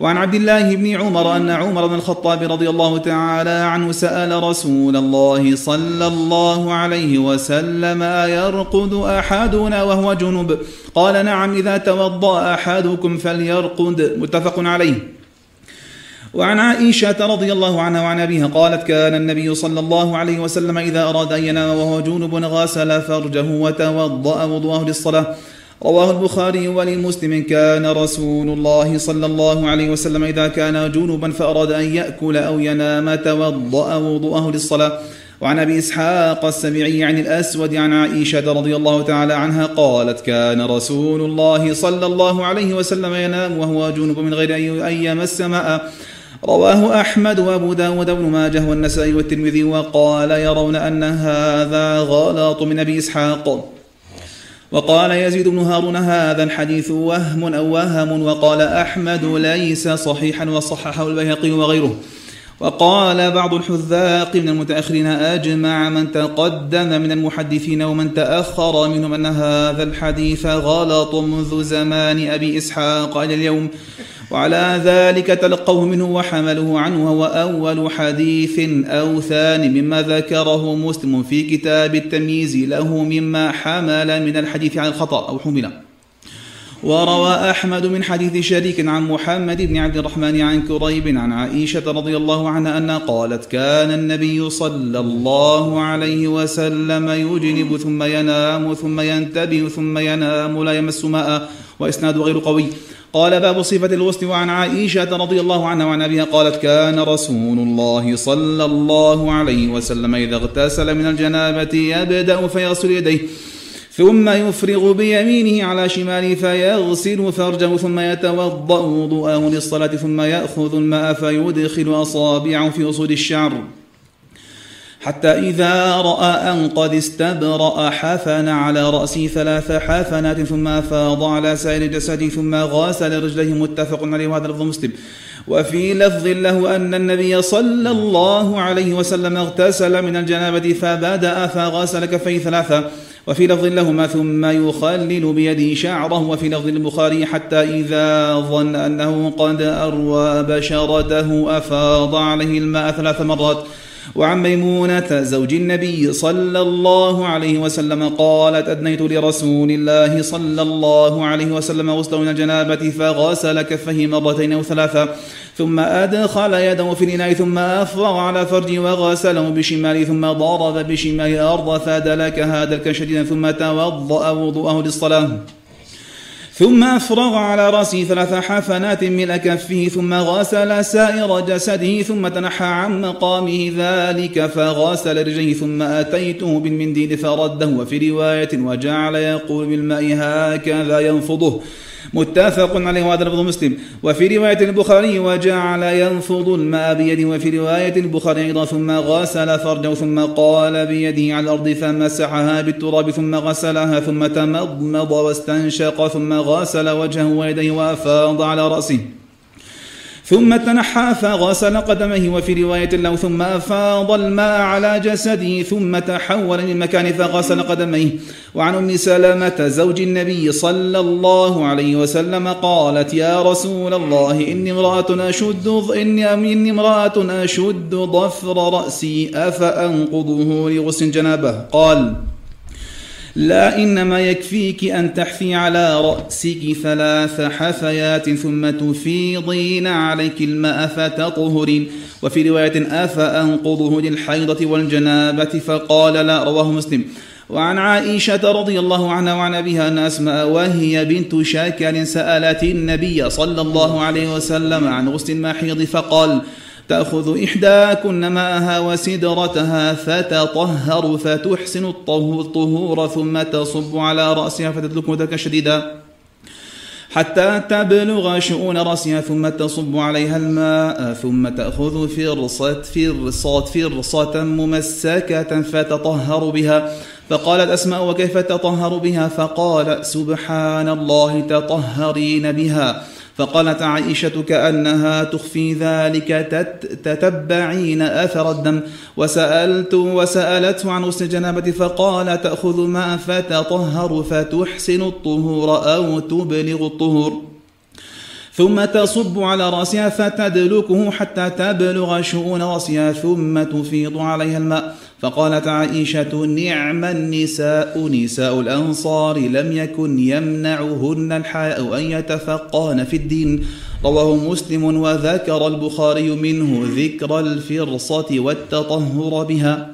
Speaker 2: وعن عبد الله بن عمر أن عمر بن الخطاب رضي الله تعالى عنه سأل رسول الله صلى الله عليه وسلم أيرقد أحدنا وهو جنب؟ قال نعم إذا توضأ أحدكم فليرقد. متفق عليه. وعن عائشة رضي الله عنها وعن أبيها قالت كان النبي صلى الله عليه وسلم إذا أراد أن ينام وهو جنب غسل فرجه وتوضأ وضوءه للصلاة. رواه البخاري وللمسلم كان رسول الله صلى الله عليه وسلم إذا كان جنبا فأراد أن يأكل أو ينام توضأ وضوءه للصلاة. وعن أبي إسحاق السبيعي عن الأسود عن عائشة رضي الله تعالى عنها قالت كان رسول الله صلى الله عليه وسلم ينام وهو جنب من غير أن يمس ماء. رواه أحمد وأبو داود بن ماجه والنسائي والترمذي وقال يرون أن هذا غلط من أبي إسحاق. وقال يزيد بن هارون هذا الحديث وهم أو وهم؟ وقال أحمد ليس صحيحا وصححه البيهقي وغيره. وقال بعض الحذاق من المتأخرين أجمع من تقدم من المحدثين ومن تأخر منهم أن هذا الحديث غلط منذ زمان أبي إسحاق إلى اليوم. وعلى ذلك تلقوه منه وحمله عنه وهو أول حديث أو ثاني مما ذكره مسلم في كتاب التمييز له مما حمل من الحديث عن الخطأ أو حمل. وروى أحمد من حديث شريك عن محمد بن عبد الرحمن عن كريب عن عائشة رضي الله عنها أنها قالت كان النبي صلى الله عليه وسلم يجنب ثم ينام ثم ينتبه ثم ينام لا يمس ماء وإسناد غير قوي. قال باب صفة الغسل وعن عائشة رضي الله عنها وعن أبيها قالت كان رسول الله صلى الله عليه وسلم إذا اغتسل من الجنابة يبدأ فيغسل يديه. ثم يفرغ بيمينه على شماله فيغسل فرجه ثم يتوضأ وضوءه للصلاة ثم يأخذ الماء فيدخل أصابعه في أصول الشعر. حتى إذا رأى أن قد استبرأ حفن على رأسه ثلاث حفنات ثم أفاض على سائر جسده ثم غاسل رجليه. متفق عليه وهذا لفظ مسلم. وفي لفظ له أن النبي صلى الله عليه وسلم اغتسل من الجنابة فبدأ فغسل كفيه ثلاثة. وفي لفظ لهما ثم يخلل بيده شعره. وفي لفظ البخاري حتى إذا ظن أنه قد أروى بشرته أفاض عليه الماء ثلاث مرات. وعن ميمونة زوج النبي صلى الله عليه وسلم قالت أدنيت لرسول الله صلى الله عليه وسلم غسل من الجنابة فغسل كفه مرتين أو ثلاثة ثم أدخل يده في الإناء ثم أفرغ على فرجه وغسله بشماله ثم ضرب بشماله الأرض فدلكها دلكا شديدا ثم توضأ وضوءه للصلاة. ثم أفرغ على رأسه ثلاث حفنات ملء كفه ثم غسل سائر جسده ثم تنحى عن مقامه ذلك فغسل رجليه ثم أتيته بالمنديل فرده وفي رواية وجعل يقول بالماء هكذا ينفضه. متفق عليه وهذا لفظ مسلم. وفي رواية البخاري وجعل ينفض الماء بيده. وفي رواية البخاري أيضا ثم غسل فرجه ثم قال بيده على الأرض فمسحها بالتراب ثم غسلها ثم تمضمض واستنشق ثم غسل وجهه ويديه وأفاض على رأسه. ثم تنحى فغسل قدميه وفي رواية له ثم أفاض الماء على جسده ثم تحول من مكان فغسل قدميه. وعن أم سلمة زوج النبي صلى الله عليه وسلم قالت يا رسول الله إني امرأة أشد إني, إني امرأة أشد ضفر رأسي أفأنقضه لغسل جنابه؟ قال لا إنما يكفيك أن تحفي على رأسك ثلاث حفيات ثم تفيضين عليك الماء فتطهرين وفي رواية أفأنقضه للحيضة والجنابة فقال لا رواه مسلم. وعن عائشة رضي الله عنها وعن أبيها أن أسماء وهي بنت شاكر سألت النبي صلى الله عليه وسلم عن غسل المحيض فقال تأخذ إحداكن ماءها وسدرتها فتطهر فتحسن الطهور ثم تصب على رأسها فتدلك مدك شديدا حتى تبلغ شؤون رأسها ثم تصب عليها الماء ثم تأخذ فرصة فرصة فرصة ممسكة فتطهر بها. فقالت أسماء وكيف تطهر بها؟ فقال سبحان الله تطهرين بها. فقالت عائشة كأنها تخفي ذلك تتبعين أثر الدم. وسألت وسألته عن غسل الجنابة فقال تأخذ ماء فتطهر فتحسن الطهور أو تبلغ الطهور. ثم تصب على رأسها فتدلكه حتى تبلغ شؤون رأسها ثم تفيض عليها الماء. فقالت عائشة نعم النساء نساء الأنصار لم يكن يمنعهن الحياء أن يتفقهن في الدين. رواه مسلم وذكر البخاري منه ذكر الفرصة والتطهر بها.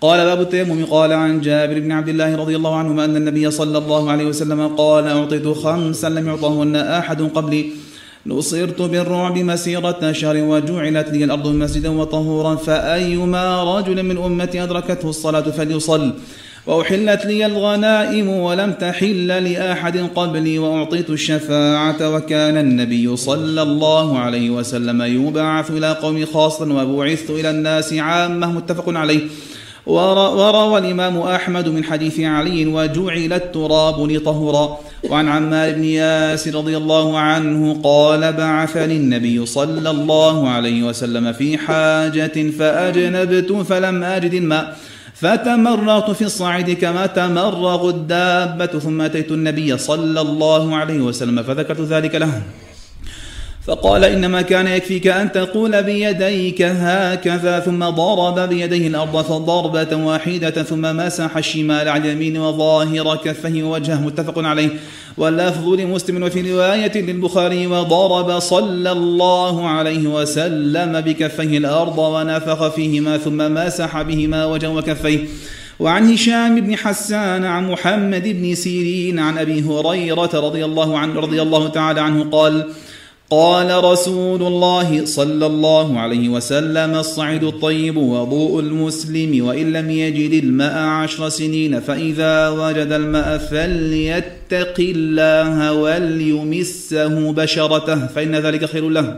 Speaker 2: قال باب التيمم. قال عن جابر بن عبد الله رضي الله عنهما أن النبي صلى الله عليه وسلم قال أعطيت خمسا لم يعطهن أحد قبلي. نصرت بالرعب مسيرة شهر وجعلت لي الأرض مسجدا وطهورا فأيما رجل من أمتي أدركته الصلاة فليصل. وأحلت لي الغنائم ولم تحل لأحد قبلي وأعطيت الشفاعة وكان النبي صلى الله عليه وسلم يبعث إلى قوم خاصا وبعثت إلى الناس عامة متفق عليه. وروى الإمام أحمد من حديث علي وجعل التراب لطهرا وعن عمار بن ياسر رضي الله عنه قال بعثني النبي صلى الله عليه وسلم في حاجة فأجنبت فلم أجد الماء. فتمرغت في الصعيد كما تمرغ الدابة. ثم أتيت النبي صلى الله عليه وسلم فذكرت ذلك له. فقال إنما كان يكفيك أن تقول بيديك هكذا ثم ضرب بيديه الأرض فضربة واحدة ثم مسح الشمال على اليمين وظاهر كفه ووجهه متفق عليه. واللفظ لمسلم وفي رواية للبخاري وضرب صلى الله عليه وسلم بكفيه الأرض ونفخ فيهما ثم مسح بهما وجهه وكفيه. وعن هشام بن حسان عن محمد بن سيرين عن أبي هريرة رضي الله عنه رضي الله تعالى عنه قال قال رسول الله صلى الله عليه وسلم الصعيد الطيب وضوء المسلم وإن لم يجد الماء عشر سنين فإذا وجد الماء فليتق الله وليمسه بشرته فإن ذلك خير له.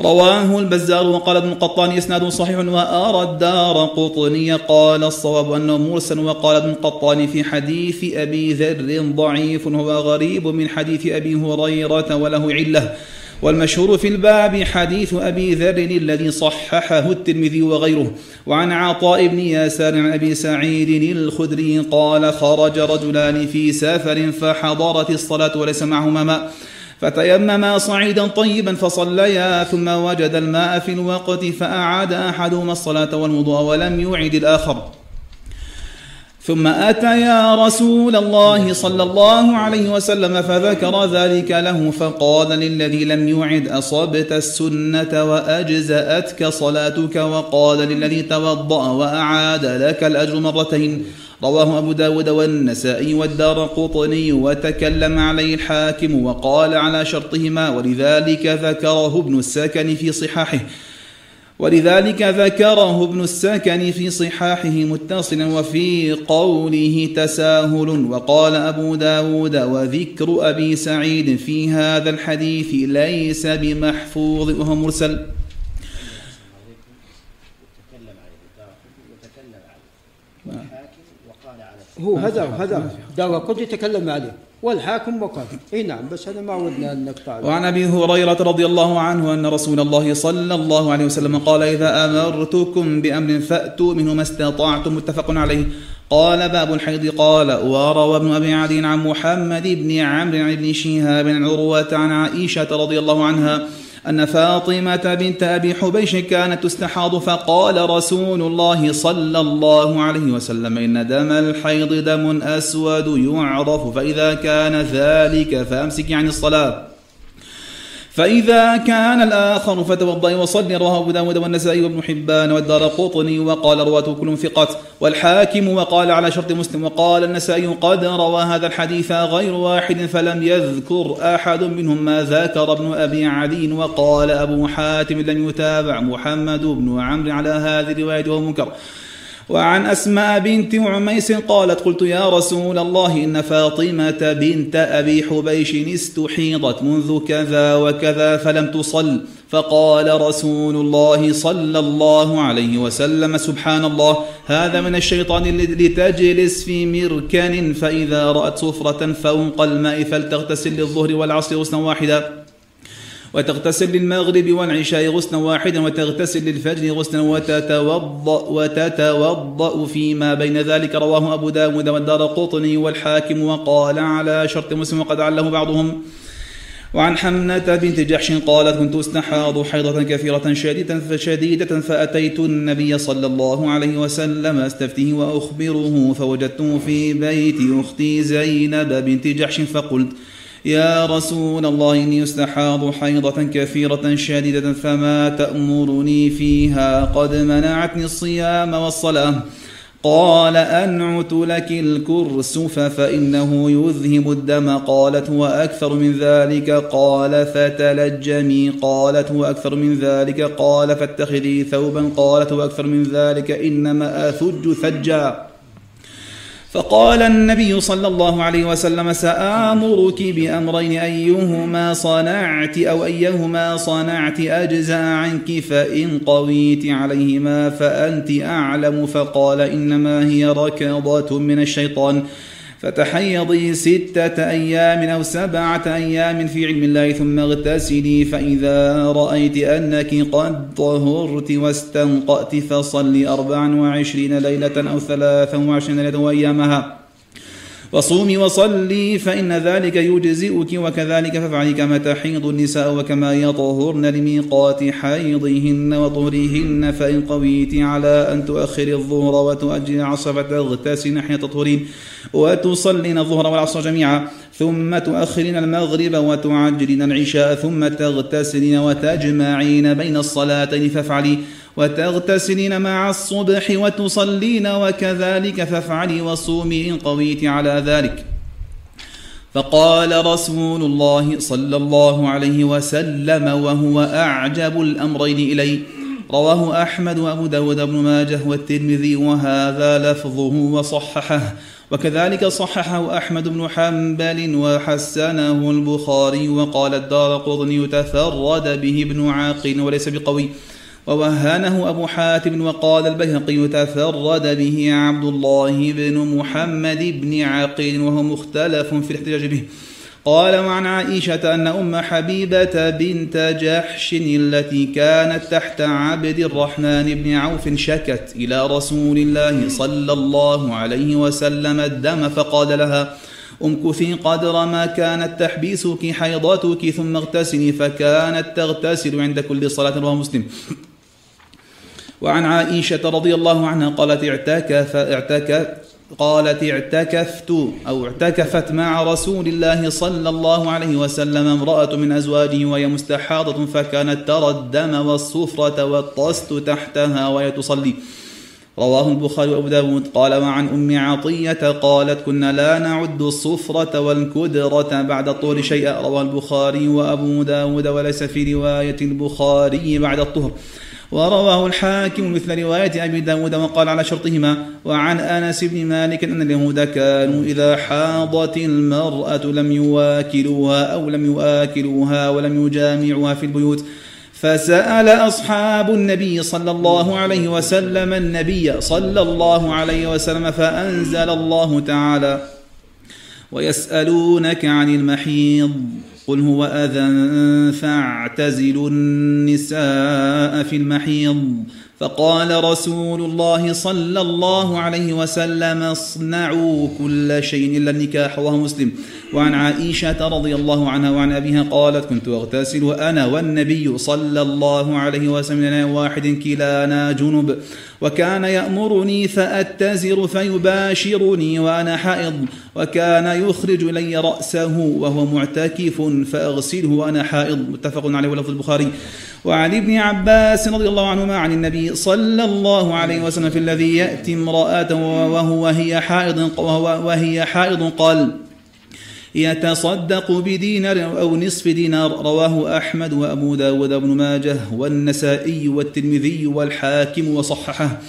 Speaker 2: رواه البزار وقال ابن قطان إسناد صحيح وأرى الدار قطني. قال الصواب أنه مرسل وقال ابن قطان في حديث أبي ذر ضعيف هو غريب من حديث أبي هريرة وله علة. والمشهور في الباب حديث أبي ذر الذي صححه الترمذي وغيره. وعن عطاء بن ياسر عن أبي سعيد الخدري قال خرج رجلان في سفر فحضرت الصلاة وليس معهما ماء. فتيمما صعيدا طيبا فصليا ثم وجد الماء في الوقت فأعاد أحدهما الصلاة والوضوء ولم يعد الآخر. ثم أتيا رسول الله صلى الله عليه وسلم فذكر ذلك له فقال للذي لم يعد أصبت السنة وأجزأتك صلاتك؟ وقال للذي توضأ وأعاد لك الأجر مرتين. رواه أبو داود والنسائي والدار قطني وتكلم عليه الحاكم وقال على شرطهما ولذلك ذكره ابن السكن في صحاحه. ولذلك ذكره ابن السكن في صحاحه متصلا وفي قوله تساهل. وقال أبو داود وذكر أبي سعيد في هذا الحديث ليس بمحفوظ وهو مرسل.
Speaker 1: هو هذا هذا دار قد يتكلم عليه. والحاكم وقال إي نعم بس هذا ما ودنا أن نقطع
Speaker 2: وعن أبي هريرة رضي الله عنه أن رسول الله صلى الله عليه وسلم قال إذا أمرتكم بأمر فأتوا منه ما استطعتم. متفق عليه. قال باب الحيض. قال وروى ابن أبي عدي عن محمد بن عمرو بن شهاب عروة عن عائشة رضي الله عنها أن فاطمة بنت أبي حبيش كانت تستحاض فقال رسول الله صلى الله عليه وسلم إن دم الحيض دم أسود يعرف فإذا كان ذلك فأمسك عن الصلاة. فإذا كان الآخر فتوضأ وصلي رواه أبو داود والنسائي وابن حبان والدار قطني وقال رواته كلهم ثقات والحاكم وقال على شرط مسلم وقال النسائي قد روى هذا الحديث غير واحد فلم يذكر أحد منهم ما ذكر ابن أبي عدي وقال أبو حاتم لم يتابع محمد بن عمرو على هذه الرواية وهو منكر. وعن أسماء بنت عميس قالت قلت يا رسول الله إن فاطمة بنت أبي حبيش استحيضت منذ كذا وكذا فلم تصل فقال رسول الله صلى الله عليه وسلم سبحان الله هذا من الشيطان لتجلس في مركن فإذا رأت صفرة فوق الماء فلتغتسل للظهر والعصر غسلا واحدا وتغتسل للمغرب والعشاء غسلا واحدا وتغتسل للفجر غسلا وتتوضأ وتتوضأ فيما بين ذلك. رواه أبو داود والدار قطني والحاكم وقال على شرط مسلم وقد عله بعضهم. وعن حمنة بنت جحش قالت كنت أستحاض حيضة كثيرة شديدة فشديدة فأتيت النبي صلى الله عليه وسلم أستفتيه وأخبره فوجدته في بيت أختي زينب بنت جحش فقلت يا رسول الله إني أستحاض حيضة كثيرة شديدة فما تأمرني فيها؟ قد منعتني الصيام والصلاة. قال أنعت لك الكرسف فإنه يذهب الدم. قالت وأكثر من ذلك؟ قال فتلجمي. قالت وأكثر من ذلك؟ قال فاتخذي ثوبا. قالت وأكثر من ذلك؟ إنما أثج ثجا. فقال النبي صلى الله عليه وسلم سآمرك بأمرين أيهما صنعت أو أيهما صنعت أجزاء عنك فإن قويت عليهما فأنت أعلم. فقال إنما هي ركضة من الشيطان. فتحيضي ستة أيام أو سبعة أيام في علم الله ثم اغتسلي فإذا رأيت أنك قد طهرت واستنقأت فصلي أربعا وعشرين ليلة أو ثلاثا وعشرين ليلة وأيامها. وصومي وصلي فإن ذلك يجزئك وكذلك فافعلي كما تحيض النساء وكما يطهرن لميقات حيضهن وطهرهن فإن قويت على أن تؤخر الظهر وتؤجل العصر فتغتسل حين تطهرين وتصلين الظهر والعصر جميعا. ثم تؤخرين المغرب وتعجلين العشاء ثم تغتسلين وتجمعين بين الصلاتين فافعلي وتغتسلين مع الصبح وتصلين وكذلك فافعلي وصومي إن قويت على ذلك. فقال رسول الله صلى الله عليه وسلم وهو أعجب الأمرين إلي. رواه أحمد وأبو داود بن ماجه والترمذي وهذا لفظه وصححه. وكذلك صححه أحمد بن حنبل وحسنه البخاري وقال الدار قطني تفرد به ابن عاقل وليس بقوي ووهنه أبو حاتم وقال البيهقي تفرد به عبد الله بن محمد بن عقيل وهو مختلف في الاحتجاج به قال وعن عائشة أن أم حبيبة بنت جحش التي كانت تحت عبد الرحمن بن عوف شكت إلى رسول الله صلى الله عليه وسلم الدم فقال لها امكثي قدر ما كانت تحبيسك حيضتك ثم اغتسلي فكانت تغتسل عند كل صلاة رواه مسلم. وعن عائشة رضي الله عنها قالت اعتكف اعتكف قالت اعتكفت أو اعتكفت مع رسول الله صلى الله عليه وسلم امرأة من أزواجه وهي مستحاضة فكانت ترى الدم والصفرة والطست تحتها وهي تصلي. رواه البخاري وأبو داود. قال وعن أم عطية قالت كنا لا نعد الصفرة والكدرة بعد الطهر شيئا. رواه البخاري وأبو داود وليس في رواية البخاري بعد الطهر. ورواه الحاكم مثل رواية أبي داود وقال على شرطهما وعن أنس بن مالك أن اليهود كانوا إذا حاضت المرأة لم يواكلوها أو لم يواكلوها ولم يجامعوها في البيوت فسأل أصحاب النبي صلى الله عليه وسلم النبي صلى الله عليه وسلم فأنزل الله تعالى ويسألونك عن المحيض قل هو أذى فاعتزلوا النساء في المحيض فقال رسول الله صلى الله عليه وسلم اصنعوا كل شيء إلا النكاح وهو مسلم. وعن عائشة رضي الله عنها وعن أبيها قالت كنت أغتسل أنا والنبي صلى الله عليه وسلم واحد كلانا جنب وكان يأمرني فأتزر فيباشرني وأنا حائض وكان يخرج إلي رأسه وهو معتكف فأغسله وأنا حائض. متفق عليه ولفظ البخاري. وعن ابن عباس رضي الله عنهما عن النبي صلى الله عليه وسلم في الذي يأتي امرأة وهو وهي حائض وهي حائض قال يتصدق بدينار أو نصف دينار رواه أحمد وأبو داود بن ماجه والنسائي والترمذي والحاكم وصححه.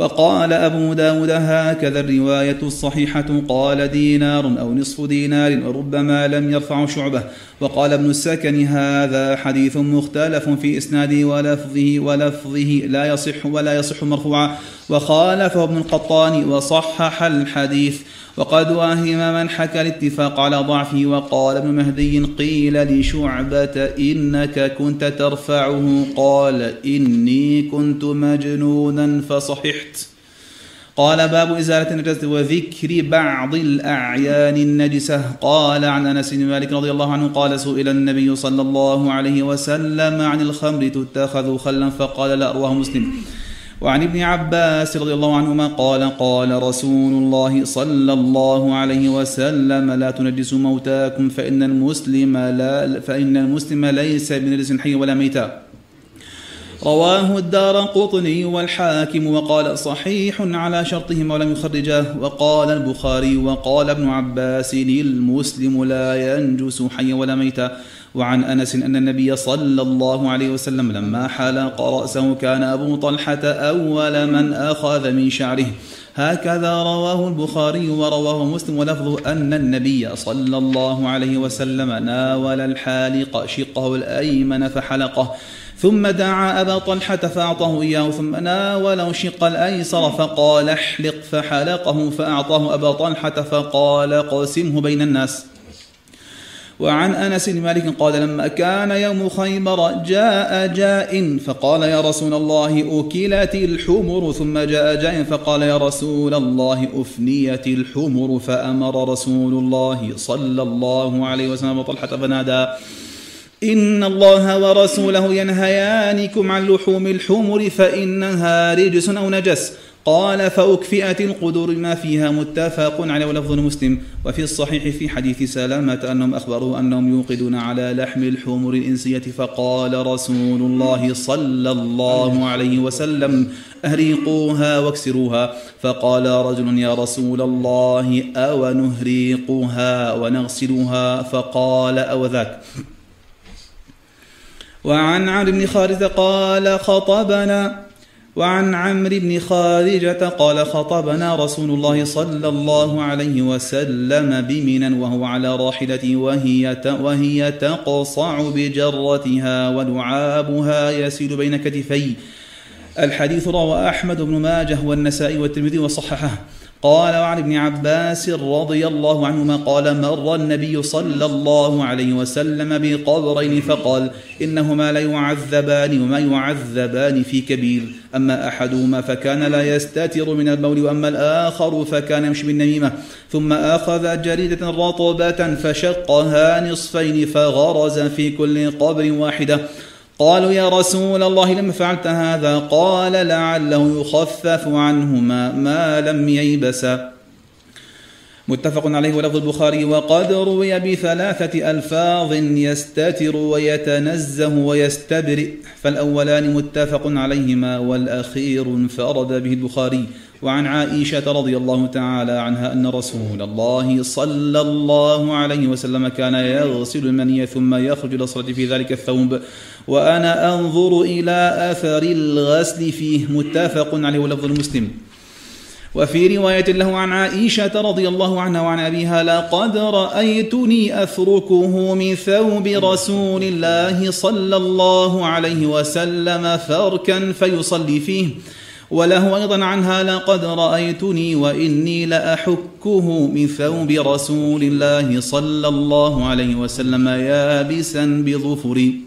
Speaker 2: وقال أبو داود هكذا الرواية الصحيحة قال دينار أو نصف دينار وربما لم يرفع شعبة. وقال ابن السكن هذا حديث مختلف في إسناده ولفظه ولفظه لا يصح ولا يصح مرفوعا. وخالفه ابن القطان وصحح الحديث. وقد واهم من حكى الاتفاق على ضعفه وقال ابن مهدي قيل لشعبة إنك كنت ترفعه قال إني كنت مجنونا فصححت. قال باب إزالة النجاسة وذكر بعض الأعيان النجسة. قال عن أنس بن مالك رضي الله عنه قال سئل النبي صلى الله عليه وسلم عن الخمر تتخذ خلا فقال لا رواه مسلم. وعن ابن عباس رضي الله عنهما قال قال رسول الله صلى الله عليه وسلم لا تنجسوا موتاكم فإن المسلم لا فإن المسلم ليس بنجس حي ولا ميتا رواه الدار قطني والحاكم وقال صحيح على شرطهما ولم يخرجاه. وقال البخاري وقال ابن عباس المسلم لا ينجس حيا ولا ميتا وعن أنس أن النبي صلى الله عليه وسلم لما حلق رأسه كان أبو طلحة أول من أخذ من شعره. هكذا رواه البخاري ورواه مسلم ولفظه أن النبي صلى الله عليه وسلم ناول الحالق شقه الأيمن فحلقه. ثم دعا أبا طلحة فأعطاه إياه ثم ناوله شق الأيسر فقال احلق فحلقه فأعطاه أبا طلحة فقال قسمه بين الناس. وعن أنس بن مالك قال لما كان يوم خيبر جاء جاء فقال يا رسول الله أكلت الحمر ثم جاء جاء فقال يا رسول الله أفنيت الحمر فأمر رسول الله صلى الله عليه وسلم طلحه فنادى إن الله ورسوله ينهيانكم عن لحوم الحمر فإنها رجس أو نجس قال فأكفئت القدور ما فيها متفق على ولفظ مسلم. وفي الصحيح في حديث سلامة أنهم أخبروا أنهم يوقدون على لحم الحمر الإنسية فقال رسول الله صلى الله عليه وسلم أهريقوها واكسروها. فقال رجل يا رسول الله أو نهريقها ونغسلها فقال أو ذاك. وعن عمرو بن خالد قال خطبنا. وعن عمرو بن خارجة قال خطبنا رسول الله صلى الله عليه وسلم بمنا وهو على راحلته وهي وهي تقصع بجرتها ولعابها يسيل بين كتفي. الحديث روى أحمد بن ماجه والنسائي والترمذي وصححه. قال وعن ابن عباس رضي الله عنهما قال مر النبي صلى الله عليه وسلم بقبرين فقال إنهما لا يعذبان وما يعذبان في كبير. أما أحدهما فكان لا يستتر من البول وأما الآخر فكان يمشي بالنميمة. ثم أخذ جريدة رطبة فشقها نصفين فغرز في كل قبر واحدة. قالوا يا رسول الله لما فعلت هذا؟ قال لعله يخفف عنهما ما لم ييبسا متفق عليه ولفظ البخاري. وقد روي بثلاثة ألفاظ يستتر ويتنزه ويستبرئ. فالأولان متفق عليهما والأخير انفرد به البخاري. وعن عائشة رضي الله تعالى عنها أن رسول الله صلى الله عليه وسلم كان يغسل المني ثم يخرج الصلاة في ذلك الثوب. وأنا أنظر إلى أثر الغسل فيه متفق عليه ولفظ المسلم. وفي رواية له عن عائشة رضي الله عنها وعن أبيها لقد رأيتني أثركه من ثوب رسول الله صلى الله عليه وسلم فركا فيصلي فيه. وله أيضا عنها لقد رأيتني وإني لأحكه من ثوب رسول الله صلى الله عليه وسلم يابسا بظفري.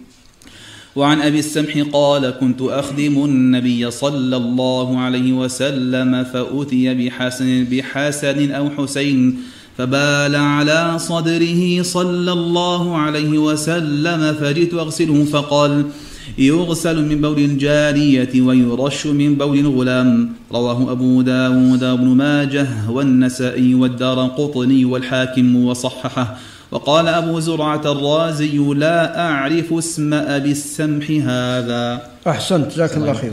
Speaker 2: وعن أبي السمح قال كنت أخدم النبي صلى الله عليه وسلم فاتي بحسن بحسن أو حسين فبال على صدره صلى الله عليه وسلم فجئت أغسله فقال يغسل من بول الجارية ويرش من بول الغلام. رواه أبو داود بن ماجه والنسائي والدار قطني والحاكم وصححه. وقال أبو زرعة الرازي لا أعرف اسم أبي السمح هذا.
Speaker 1: أحسنت جزاك الله خير.